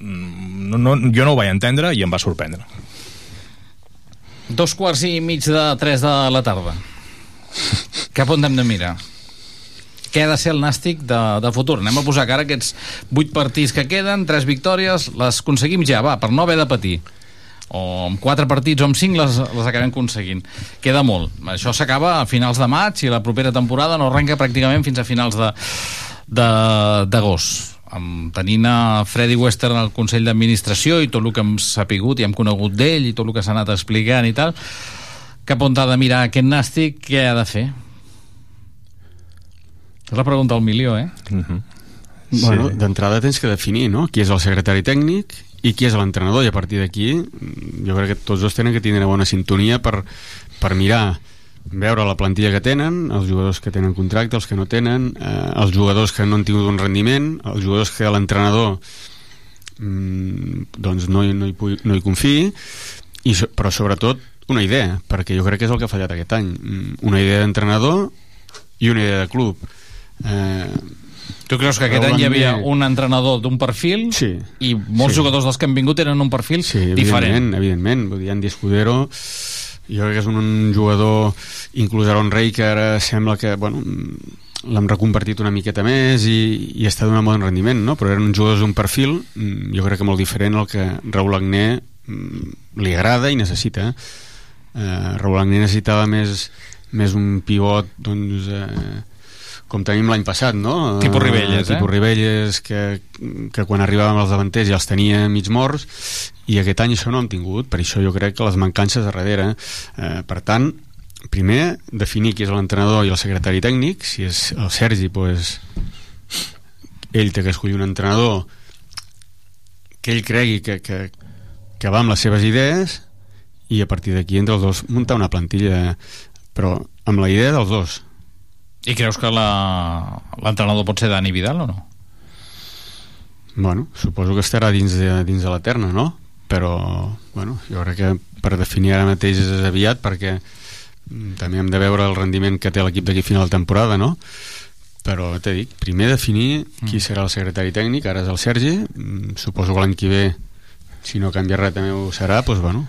no, no, jo no ho vaig entendre i em va sorprendre. Dos quarts i mig de tres de la tarda. Cap on hem de mirar? Què ha de ser el nàstic de, de futur? Anem a posar cara aquests vuit partits que queden, tres victòries, les aconseguim ja, va, per no haver de patir. o amb quatre partits o amb cinc les, les acabem aconseguint. Queda molt. Això s'acaba a finals de maig i la propera temporada no arrenca pràcticament fins a finals de d'agost amb, tenint a Freddy Western al Consell d'Administració i tot el que hem sapigut i hem conegut d'ell i tot el que s'ha anat explicant i tal, cap on ha de mirar aquest nàstic, què ha de fer? És la pregunta al milió, eh? Mm -hmm. Bueno, sí. d'entrada tens que definir, no?, qui és el secretari tècnic i qui és l'entrenador, i a partir d'aquí jo crec que tots dos tenen que tindre una bona sintonia per, per mirar veure la plantilla que tenen, els jugadors que tenen contracte, els que no tenen, eh, els jugadors que no han tingut un rendiment, els jugadors que l'entrenador mm, doncs no, no, hi, no hi confiï, i, però sobretot una idea, perquè jo crec que és el que ha fallat aquest any. Mm, una idea d'entrenador i una idea de club. Eh, Tu creus que aquest any hi havia un entrenador d'un perfil sí, i molts sí. jugadors dels que han vingut eren un perfil sí, diferent? Evidentment, evidentment. Vull dir, Andy Escudero jo crec que és un, jugador inclús Aaron Rey que ara sembla que bueno, l'hem reconvertit una miqueta més i, i està donant bon rendiment no? però eren uns jugadors d'un perfil mm, jo crec que molt diferent al que Raúl Agné mm, li agrada i necessita eh, Raúl Agné necessitava més, més un pivot doncs, eh, com tenim l'any passat, no? Tipus Ribelles, eh? Tipus Ribelles, que, que quan arribàvem als davanters ja els tenia mig morts, i aquest any això no hem tingut, per això jo crec que les mancances a darrere. Eh, per tant, primer, definir qui és l'entrenador i el secretari tècnic, si és el Sergi, pues, ell té que escollir un entrenador que ell cregui que, que, que va amb les seves idees i a partir d'aquí entre els dos muntar una plantilla però amb la idea dels dos i creus que l'entrenador pot ser Dani Vidal o no? Bueno, suposo que estarà dins de, dins de la terna, no? Però, bueno, jo crec que per definir ara mateix és aviat perquè mm, també hem de veure el rendiment que té l'equip d'aquí final de temporada, no? Però t'he dit, primer definir qui mm. serà el secretari tècnic, ara és el Sergi, mm, suposo que l'any que ve, si no canvia res també ho serà, doncs bueno,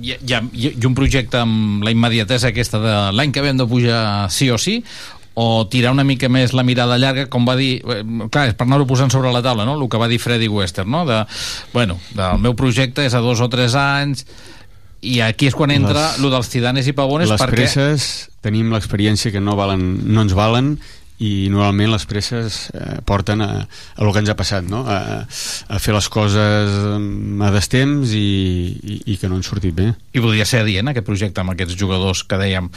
hi, hi, ha, hi un projecte amb la immediatesa aquesta de l'any que ve hem de pujar sí o sí o tirar una mica més la mirada llarga com va dir, eh, clar, és per anar-ho posant sobre la taula no? el que va dir Freddy Wester no? de, bueno, del meu projecte és a dos o tres anys i aquí és quan entra les, lo dels Zidanes i Pavones les perquè... presses tenim l'experiència que no, valen, no ens valen i normalment les presses eh, porten a, a el que ens ha passat no? a, a fer les coses a destemps i, i, i que no han sortit bé i podria ser adient aquest projecte amb aquests jugadors que dèiem,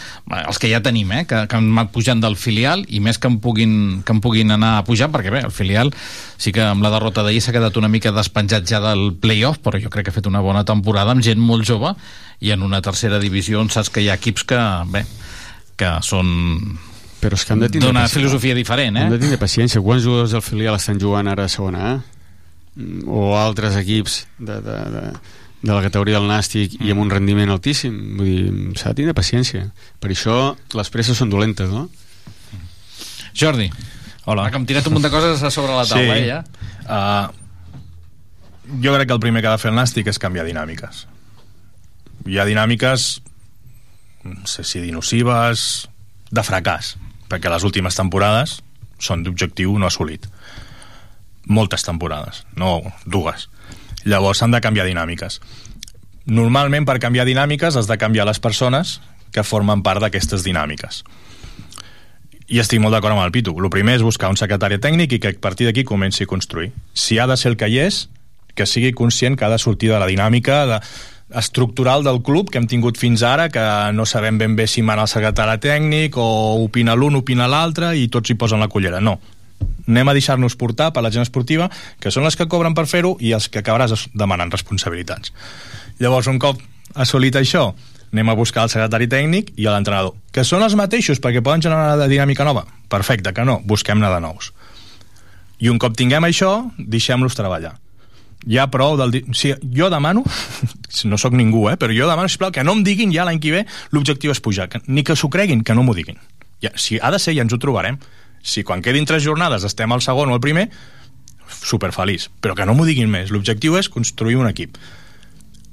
els que ja tenim eh, que, que han anat pujant del filial i més que en puguin, que en puguin anar pujant perquè bé, el filial sí que amb la derrota d'ahir s'ha quedat una mica despenjat ja del playoff però jo crec que ha fet una bona temporada amb gent molt jove i en una tercera divisió on saps que hi ha equips que, bé, que són però és que han de tindre d'una filosofia diferent, eh? Hem de tindre paciència. Quants jugadors del filial estan jugant ara a segona A? O altres equips de, de, de, de la categoria del nàstic i amb un rendiment altíssim. Vull dir, s'ha de tindre paciència. Per això les presses són dolentes, no? Jordi. Hola. Que hem tirat un munt de coses a sobre la taula, sí. eh, ja? Uh, jo crec que el primer que ha de fer el nàstic és canviar dinàmiques. Hi ha dinàmiques, no sé si dinocives, de fracàs perquè les últimes temporades són d'objectiu no assolit. Moltes temporades, no dues. Llavors s'han de canviar dinàmiques. Normalment, per canviar dinàmiques, has de canviar les persones que formen part d'aquestes dinàmiques. I estic molt d'acord amb el Pitu. El primer és buscar un secretari tècnic i que a partir d'aquí comenci a construir. Si ha de ser el que hi és, que sigui conscient que ha de sortir de la dinàmica de estructural del club que hem tingut fins ara, que no sabem ben bé si mana el secretari tècnic o opina l'un, opina l'altre i tots hi posen la cullera. No. Anem a deixar-nos portar per la gent esportiva, que són les que cobren per fer-ho i els que acabaràs demanant responsabilitats. Llavors, un cop assolit això, anem a buscar el secretari tècnic i l'entrenador, que són els mateixos perquè poden generar una dinàmica nova. Perfecte, que no, busquem-ne de nous. I un cop tinguem això, deixem-los treballar ja prou del... Sigui, jo demano, no sóc ningú, eh, però jo demano, sisplau, que no em diguin ja l'any que ve l'objectiu és pujar, que, ni que s'ho creguin, que no m'ho diguin. Ja, si ha de ser, ja ens ho trobarem. Si quan quedin tres jornades estem al segon o al primer, superfeliç. Però que no m'ho diguin més. L'objectiu és construir un equip.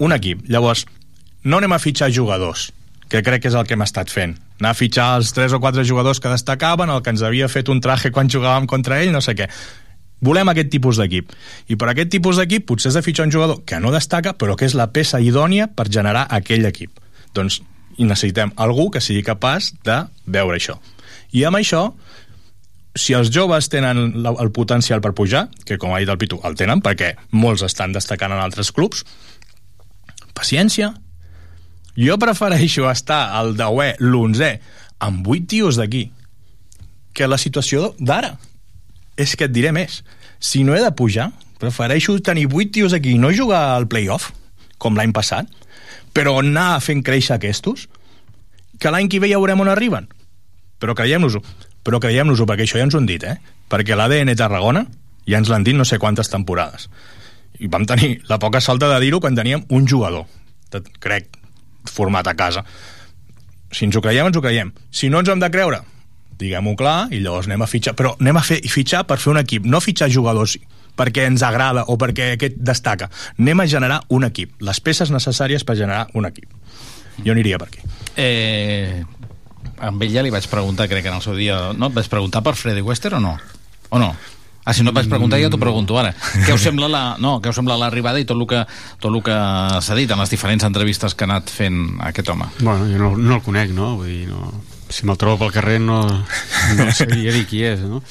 Un equip. Llavors, no anem a fitxar jugadors, que crec que és el que hem estat fent. Anar a fitxar els tres o quatre jugadors que destacaven, el que ens havia fet un traje quan jugàvem contra ell, no sé què volem aquest tipus d'equip. I per aquest tipus d'equip potser has de fitxar un jugador que no destaca, però que és la peça idònia per generar aquell equip. Doncs i necessitem algú que sigui capaç de veure això. I amb això, si els joves tenen el potencial per pujar, que com ha dit el Pitu, el tenen, perquè molts estan destacant en altres clubs, paciència. Jo prefereixo estar al 10è, l'11è, amb 8 tios d'aquí, que la situació d'ara. És que et diré més. Si no he de pujar, prefereixo tenir 8 tios aquí i no jugar al playoff, com l'any passat, però anar fent créixer aquestos, que l'any que ve ja veurem on arriben. Però creiem-nos-ho. Però creiem-nos-ho, perquè això ja ens ho han dit, eh? Perquè l'ADN Tarragona ja ens l'han dit no sé quantes temporades. I vam tenir la poca salta de dir-ho quan teníem un jugador, crec, format a casa. Si ens ho creiem, ens ho creiem. Si no ens hem de creure, diguem-ho clar, i llavors anem a fitxar. Però anem a fer, fitxar per fer un equip, no fitxar jugadors perquè ens agrada o perquè aquest destaca. Anem a generar un equip, les peces necessàries per generar un equip. Jo aniria per aquí. Eh, amb ell ja li vaig preguntar, crec que en el seu dia... No, et vaig preguntar per Freddy Wester o no? O no? Ah, si no et vaig preguntar, ja t'ho pregunto ara. Què us sembla la, no, què us sembla l'arribada i tot el que, tot el que s'ha dit en les diferents entrevistes que ha anat fent aquest home? Bueno, jo no, no el conec, no? Vull dir, no... Si me'l trobo pel carrer no, no sabria dir qui és, no?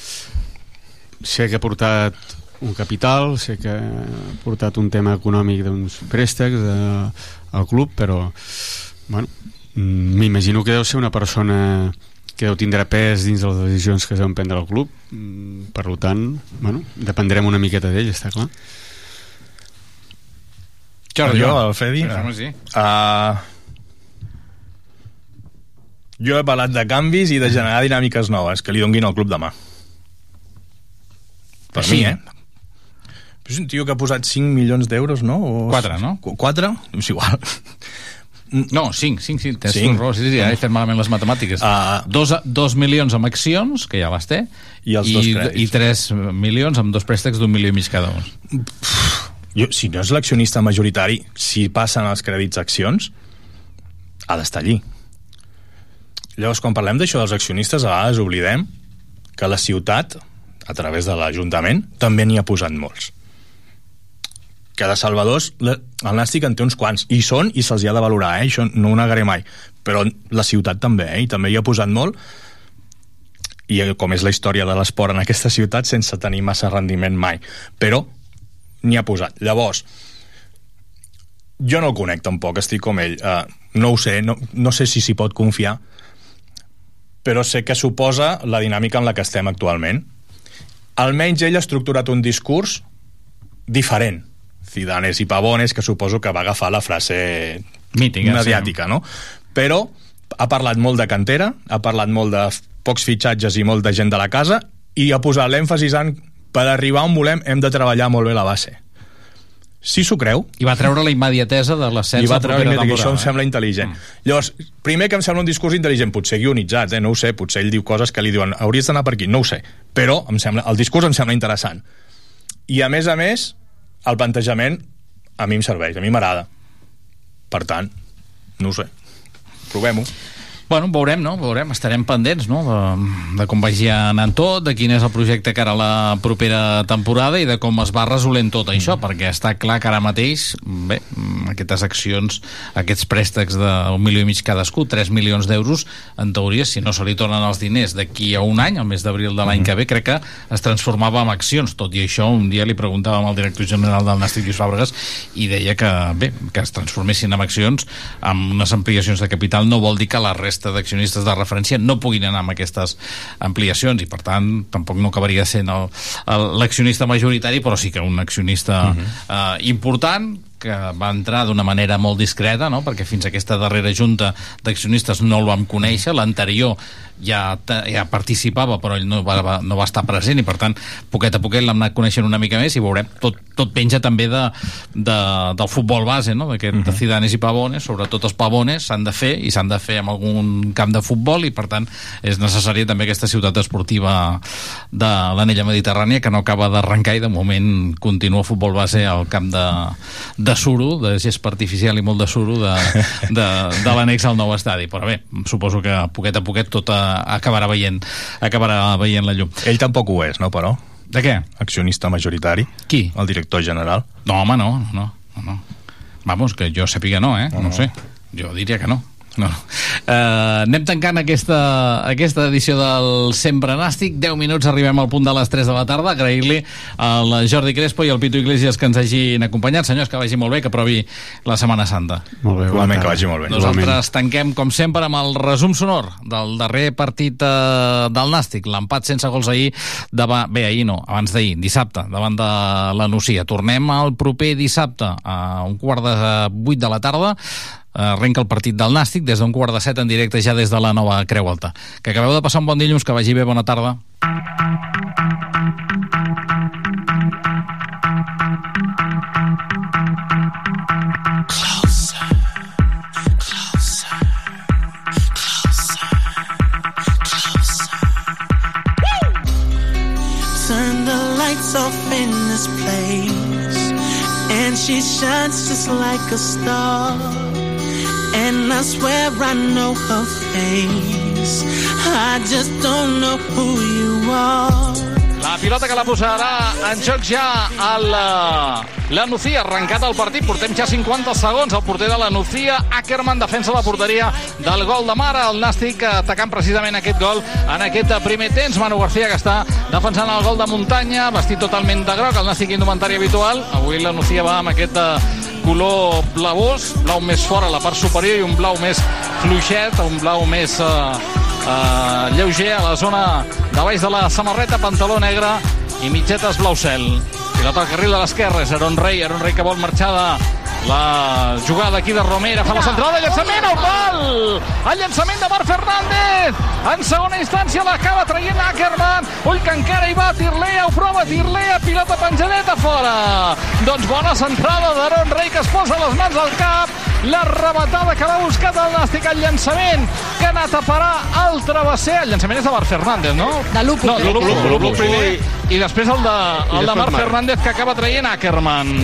Sé que ha portat un capital, sé que ha portat un tema econòmic d'uns préstecs de, al club, però bueno, m'imagino que deu ser una persona que deu tindre pes dins de les decisions que es deuen prendre al club per tant, bueno, dependrem una miqueta d'ell, està clar Jordi, jo, el Fedi? Home, sí. Uh, jo he parlat de canvis i de generar dinàmiques noves que li donguin al club demà. Per Així? mi, eh? És un tio que ha posat 5 milions d'euros, no? O... Quatre, no? 4? És igual. No, 5, 5, 5, tens Cinc. tu raó, sí, sí, ara he fet malament les matemàtiques. Uh, dos, dos milions amb accions, que ja les té, I els dos crèdits. i 3 milions amb dos préstecs d'un milió i mig cada un. Jo, si no és l'accionista majoritari, si passen els crèdits accions, ha d'estar allí. Llavors, quan parlem d'això dels accionistes, a vegades oblidem que la ciutat, a través de l'Ajuntament, també n'hi ha posat molts. Que de salvadors, el Nàstic en té uns quants, i són, i se'ls ha de valorar, eh? això no ho negaré mai. Però la ciutat també, eh? i també hi ha posat molt, i eh, com és la història de l'esport en aquesta ciutat sense tenir massa rendiment mai. Però n'hi ha posat. Llavors, jo no el conec tampoc, estic com ell. Uh, no ho sé, no, no sé si s'hi pot confiar, però sé que suposa la dinàmica en la que estem actualment. Almenys ell ha estructurat un discurs diferent. Cidanes i Pavones, que suposo que va agafar la frase Mítica, mediàtica, no? Però ha parlat molt de cantera, ha parlat molt de pocs fitxatges i molt de gent de la casa i ha posat l'èmfasis en per arribar on volem hem de treballar molt bé la base. Si s'ho creu, I va treure la immediatesa de l'ascens i va la treure propera que això em sembla intel·ligent. Mm. Llavors, primer que em sembla un discurs intel·ligent, potser guionitzat, eh? no ho sé, potser ell diu coses que li diuen hauries d'anar per aquí, no ho sé, però em sembla, el discurs em sembla interessant. I a més a més, el plantejament a mi em serveix, a mi m'agrada. Per tant, no ho sé, provem-ho. Bueno, veurem, no? Veurem, estarem pendents, no? De, de com vagi anant tot, de quin és el projecte que ara la propera temporada i de com es va resolent tot això, perquè està clar que ara mateix, bé, mm, aquestes accions, aquests préstecs d'un milió i mig cadascú, 3 milions d'euros, en teoria, si no se li tornen els diners d'aquí a un any, al mes d'abril de l'any que ve, crec que es transformava en accions. Tot i això, un dia li preguntàvem al director general del Nàstic, Lluís Fàbregas, i deia que, bé, que es transformessin en accions amb unes ampliacions de capital no vol dir que la resta d'accionistes de referència no puguin anar amb aquestes ampliacions i per tant tampoc no acabaria sent l'accionista majoritari però sí que un accionista uh -huh. eh, important que va entrar d'una manera molt discreta, no? perquè fins a aquesta darrera junta d'accionistes no el vam conèixer, l'anterior ja, ja participava però ell no va, va, no va estar present i per tant poquet a poquet l'hem anat coneixent una mica més i veurem, tot, tot penja també de, de, del futbol base no? d'aquest uh -huh. de Cidanes i Pavones, sobretot els Pavones s'han de fer i s'han de fer en algun camp de futbol i per tant és necessària també aquesta ciutat esportiva de l'anella mediterrània que no acaba d'arrencar i de moment continua futbol base al camp de, de suro, de gespa artificial i molt de suro de, de, de l'annex al nou estadi, però bé, suposo que poquet a poquet tot a, acabarà veient acabarà veient la llum. Ell tampoc ho és, no, però? De què? Accionista majoritari. Qui? El director general. No, home, no, no, no, no. Vamos, que jo sàpiga no, eh? No, no sé. Jo diria que no. No. Uh, anem tancant aquesta, aquesta edició del Sempre Nàstic. 10 minuts, arribem al punt de les 3 de la tarda. Agrair-li al Jordi Crespo i al Pitu Iglesias que ens hagin acompanyat. Senyors, que vagi molt bé, que aprovi la Setmana Santa. Molt bé, Igualment, que vagi molt bé. nosaltres tanquem, com sempre, amb el resum sonor del darrer partit eh, del Nàstic, l'empat sense gols ahir, davant, bé, ahir no, abans d'ahir, dissabte, davant de la Nucia. Tornem el proper dissabte a un quart de vuit de la tarda, arrenca el partit del Nàstic des d'un quart de set en directe ja des de la nova Creu Alta. Que acabeu de passar un bon dilluns, que vagi bé, bona tarda. Off in this place, and she shines just like a star. And I swear I know her face. I just don't know who you are. La pilota que la posarà en joc ja el, eh, la Nucía, arrencat el partit, portem ja 50 segons, el porter de la Nucía, Ackerman defensa la porteria del gol de Mara, el Nàstic atacant precisament aquest gol en aquest primer temps, Manu García que està defensant el gol de muntanya, vestit totalment de groc, el Nàstic indumentari habitual, avui la Nucía va amb aquest eh, color blavós, blau més fora a la part superior i un blau més fluixet, un blau més eh, eh, lleuger a la zona de baix de la samarreta, pantaló negre i mitgetes blau cel. Pilota al carril de l'esquerra, és Aaron Rey, Aaron Rey que vol marxar de la jugada aquí de Romera, fa la centrada, llançament al pal! El llançament de Marc Fernández! En segona instància l'acaba traient Ackerman, ull que encara hi va Tirlea, ho prova Tirlea, pilota penjadeta fora! Doncs bona centrada d'Aaron Rey que es posa les mans al cap, la rematada que l'ha buscat el Nàstic, el llançament que ha anat a parar al travesser, el llançament és de Marc Fernández, no? De Lupo. No, de Lupo, Sí, Lupo, Lupo, primer, i després el de, I el de després Marc Marc. Fernández que acaba traient Ackerman.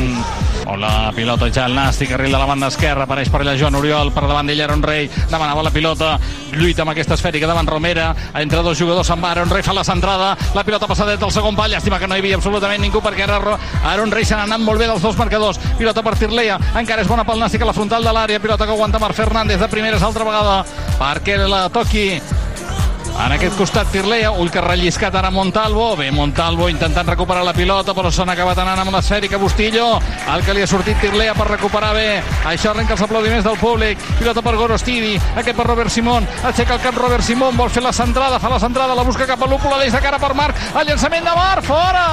O la pilota ja el Nàstic, carril de la banda esquerra, apareix per allà Joan Oriol, per davant d'ell Aaron Rey, demanava la pilota, lluita amb aquesta esfèrica davant Romera, entre dos jugadors va, Aaron Rey fa la centrada, la pilota passadet al segon pal, llàstima que no hi havia absolutament ningú perquè Ro- Aaron Rey se n'ha anat molt bé dels dos marcadors, pilota per Tirlea, encara és bona pel Nàstic a la frontal de l'àrea, pilota que aguanta Marc Fernández de primeres altra vegada, perquè la toqui en aquest costat Tirlea, ull que relliscat ara Montalvo, bé Montalvo intentant recuperar la pilota però s'han acabat anant amb l'esfèrica Bustillo, el que li ha sortit Tirlea per recuperar bé, això arrenca els aplaudiments del públic, pilota per Gorostidi aquest per Robert Simón, aixeca el cap Robert Simón vol fer la centrada, fa la centrada la busca cap a l'Úpula, deixa cara per Marc. El llançament de Marc, fora!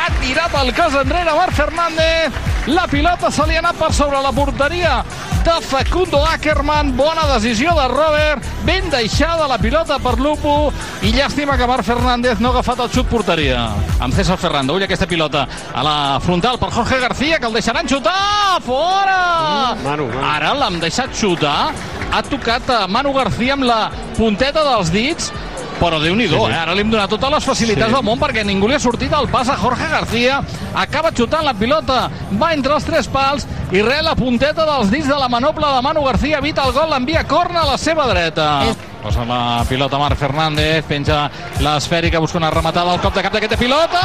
Ha tirat el cos enrere Marc Fernández la pilota se li ha anat per sobre la porteria de Facundo Ackerman. Bona decisió de Robert. Ben deixada la pilota per Lupo. I llàstima que Marc Fernández no ha agafat el xut porteria. Amb César Ferrando. Ull aquesta pilota a la frontal per Jorge García, que el deixaran xutar. Fora! Manu, Manu. Ara l'hem deixat xutar. Ha tocat a Manu García amb la punteta dels dits però déu nhi Sí, sí. eh? ara li hem donat totes les facilitats Sí. del món perquè ningú li ha sortit el pas a Jorge García acaba xutant la pilota va entre els tres pals i re la punteta dels dits de la manopla de Manu García evita el gol, l'envia corna a la seva dreta posa la pilota Marc Fernández penja l'esfèrica, busca una rematada al cop de cap d'aquesta pilota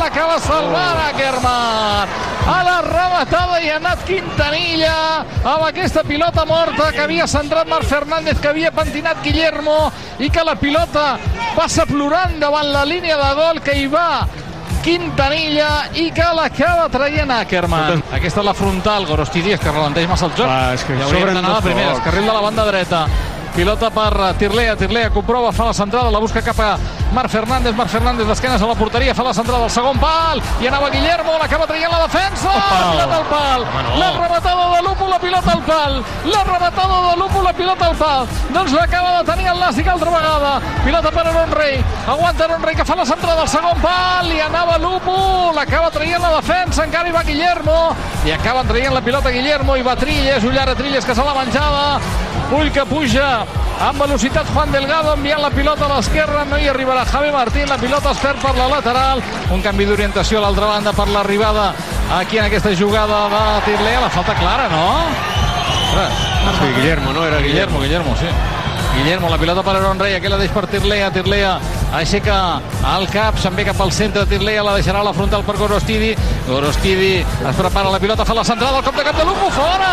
l'acaba salvant Ackerman a la rematada i ha anat Quintanilla amb aquesta pilota morta que havia centrat Marc Fernández que havia pentinat Guillermo i que la pilota passa plorant davant la línia de gol que hi va Quintanilla i que l'acaba traient Ackerman. Aquesta és la frontal, Gorostidies, que ralenteix massa el joc. Clar, és que ja hauríem d'anar a la primera, focs. carril de la banda dreta. Pilota per Tirlea, Tirlea comprova, fa la centrada, la busca cap a Marc Fernández, Marc Fernández d'esquenes a la porteria, fa la centrada al segon pal, i anava Guillermo, l'acaba traient la defensa, la pilota al pal, la rematada de Lupo, la pilota al pal, la rematada de Lupo, la pilota al pal, doncs l'acaba de tenir el Nàstic altra vegada, pilota per Aaron Rey, aguanta Aaron Rey que fa la centrada al segon pal, i anava Lupo, l'acaba traient la defensa, encara hi va Guillermo, i acaba traient la pilota Guillermo, i va Trilles, Ullara Trilles que se l'ha menjada, Ull que puja amb velocitat Juan Delgado enviant la pilota a l'esquerra, no hi arribarà Javi Martín, la pilota es perd per la lateral, un canvi d'orientació a l'altra banda per l'arribada aquí en aquesta jugada de Tirlea, la falta clara, no? Ostres. Sí, Guillermo, no? Era Guillermo, Guillermo, sí. Guillermo, la pilota per Aaron Rey, aquí la deix per Tirlea, Tirlea aixeca el cap, se'n ve cap al centre, Tirlea la deixarà a la frontal per Gorostidi, Gorostidi es prepara la pilota, fa la centrada, al cop de cap de Lupo, fora!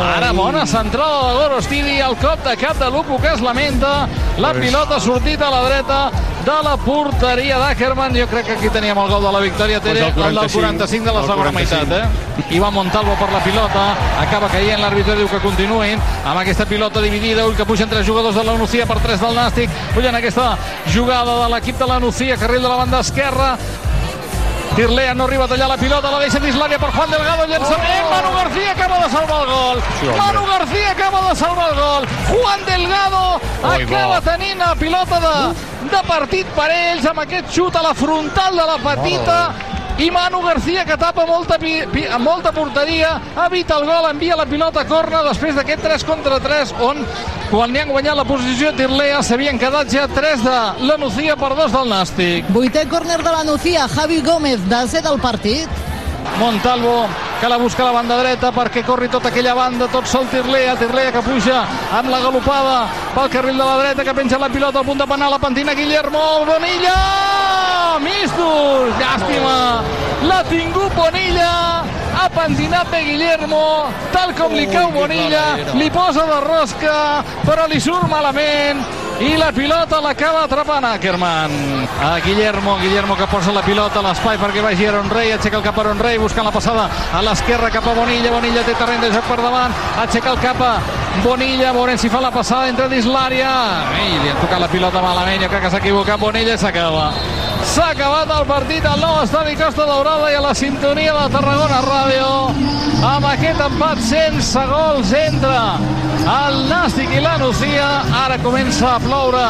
Ara bona centrada de Gorostidi, el cop de cap de Lupo que es lamenta, la pilota ha sortit a la dreta de la porteria d'Ackerman, jo crec que aquí teníem el gol de la victòria, Tere, Pues el el del 45 de la segona 45. meitat, eh? Ivan Montalvo per la pilota, acaba caient, l'àrbitre diu que continuïn, amb aquesta pilota dividida, ull que pugen tres jugadors de la Nucía per tres del Nàstic, pugen aquesta jugada de l'equip de la Nucía, carril de la banda esquerra, Tirlea no arriba a tallar la pilota, la deixa dins l'àrea per Juan Delgado, llançament, Manu García acaba de salvar el gol. Sí, home. Manu García acaba de salvar el gol. Juan Delgado Oi, acaba bo. tenint la pilota de, de partit per ells amb aquest xut a la frontal de la petita i Manu García que tapa molta, pi, pi, molta porteria evita el gol, envia la pilota a corna després d'aquest 3 contra 3 on quan li han guanyat la posició Tirlea s'havien quedat ja 3 de la Nucía per 2 del Nàstic Vuitè córner de la Nucía, Javi Gómez, desè del partit. Montalvo que la busca a la banda dreta perquè corri tota aquella banda, tot sol Tirlea, Tirlea que puja amb la galopada pel carril de la dreta que penja la pilota al punt de penal, la pentina Guillermo Bonilla! Mistus! Llàstima! L'ha tingut Bonilla, ha pentinat bé Guillermo, tal com li cau Bonilla, li posa de rosca, però li surt malament i la pilota l'acaba atrapant Ackerman. A Guillermo, Guillermo que posa la pilota a l'espai perquè vagi Aaron Rey, aixeca el cap a Aaron Rey, buscant la passada a l'esquerra cap a Bonilla, Bonilla té terreny de joc per davant, aixeca el cap a Bonilla, veurem si fa la passada entre dins l'àrea. Ei, li han tocat la pilota malament, jo crec que s'ha equivocat Bonilla s'acaba. S'ha acabat el partit al nou estadi Costa Daurada i a la sintonia de Tarragona Ràdio amb aquest empat sense gols entre el Nàstic i la Nucía. Ara comença a ploure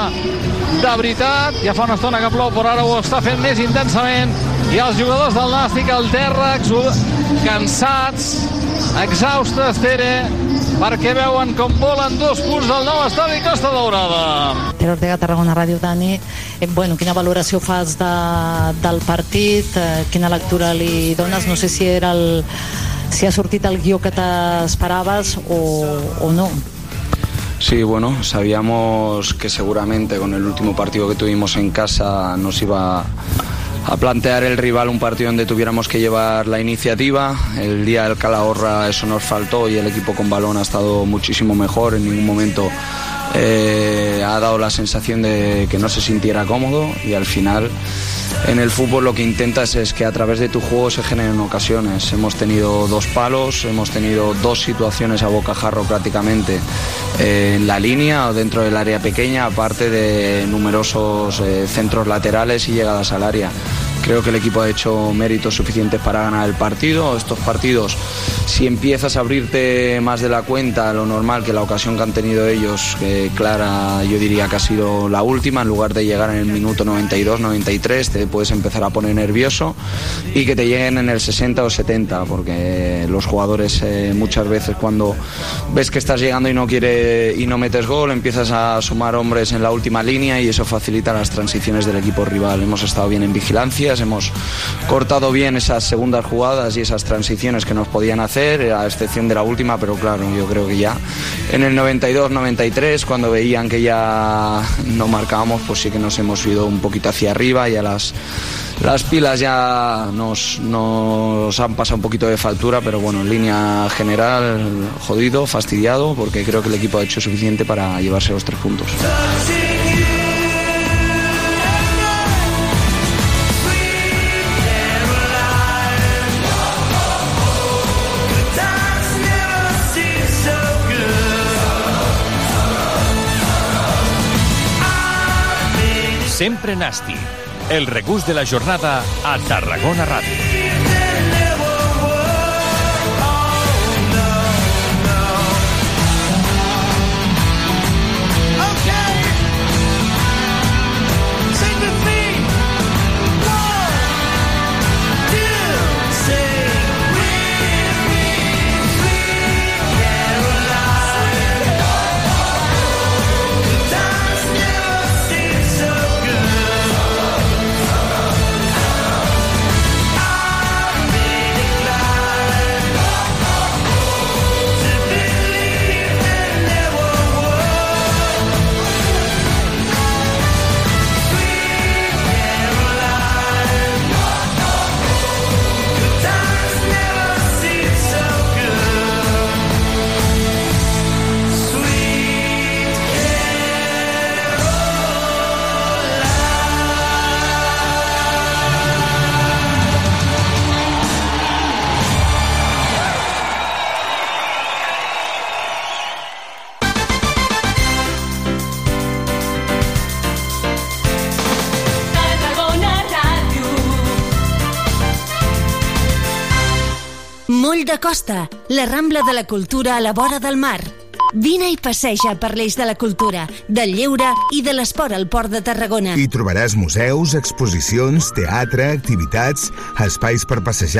de veritat. Ja fa una estona que plou, però ara ho està fent més intensament. I els jugadors del Nàstic al terra, cansats, exhaustes, Tere, perquè veuen com volen dos punts del nou estadi Costa Daurada. Ter Ortega, Tarragona Ràdio, Dani. Eh, bueno, quina valoració fas de, del partit? Eh, quina lectura li dones? No sé si era el, si ha sortit el guió que t'esperaves o, o no. Sí, bueno, sabíamos que seguramente con el último partido que tuvimos en casa nos iba a plantear el rival un partido donde tuviéramos que llevar la iniciativa. El día del Calahorra eso nos faltó y el equipo con balón ha estado muchísimo mejor. En ningún momento eh, ha dado la sensación de que no se sintiera cómodo y al final en el fútbol lo que intentas es que a través de tu juego se generen ocasiones. Hemos tenido dos palos, hemos tenido dos situaciones a bocajarro prácticamente eh, en la línea o dentro del área pequeña, aparte de numerosos eh, centros laterales y llegadas al área. Creo que el equipo ha hecho méritos suficientes para ganar el partido. Estos partidos, si empiezas a abrirte más de la cuenta, lo normal que la ocasión que han tenido ellos, clara, yo diría que ha sido la última, en lugar de llegar en el minuto 92, 93, te puedes empezar a poner nervioso y que te lleguen en el 60 o 70, porque los jugadores eh, muchas veces cuando ves que estás llegando y no quiere y no metes gol, empiezas a sumar hombres en la última línea y eso facilita las transiciones del equipo rival. Hemos estado bien en vigilancias, hemos cortado bien esas segundas jugadas y esas transiciones que nos podían hacer, a excepción de la última, pero claro, yo creo que ya en el 92-93, cuando veían que ya no marcábamos, pues sí que nos hemos ido un poquito hacia arriba y a las las pilas ya nos, nos han pasado un poquito de factura, pero bueno, en línea general, jodido, fastidiado, porque creo que el equipo ha hecho suficiente para llevarse los tres puntos. Sempre Nasti. El regús de la jornada a Tarragona Ràdio. De Costa, la Rambla de la Cultura a la vora del mar. Vine i passeja per l'eix de la cultura, del lleure i de l'esport al Port de Tarragona. Hi trobaràs museus, exposicions, teatre, activitats, espais per passejar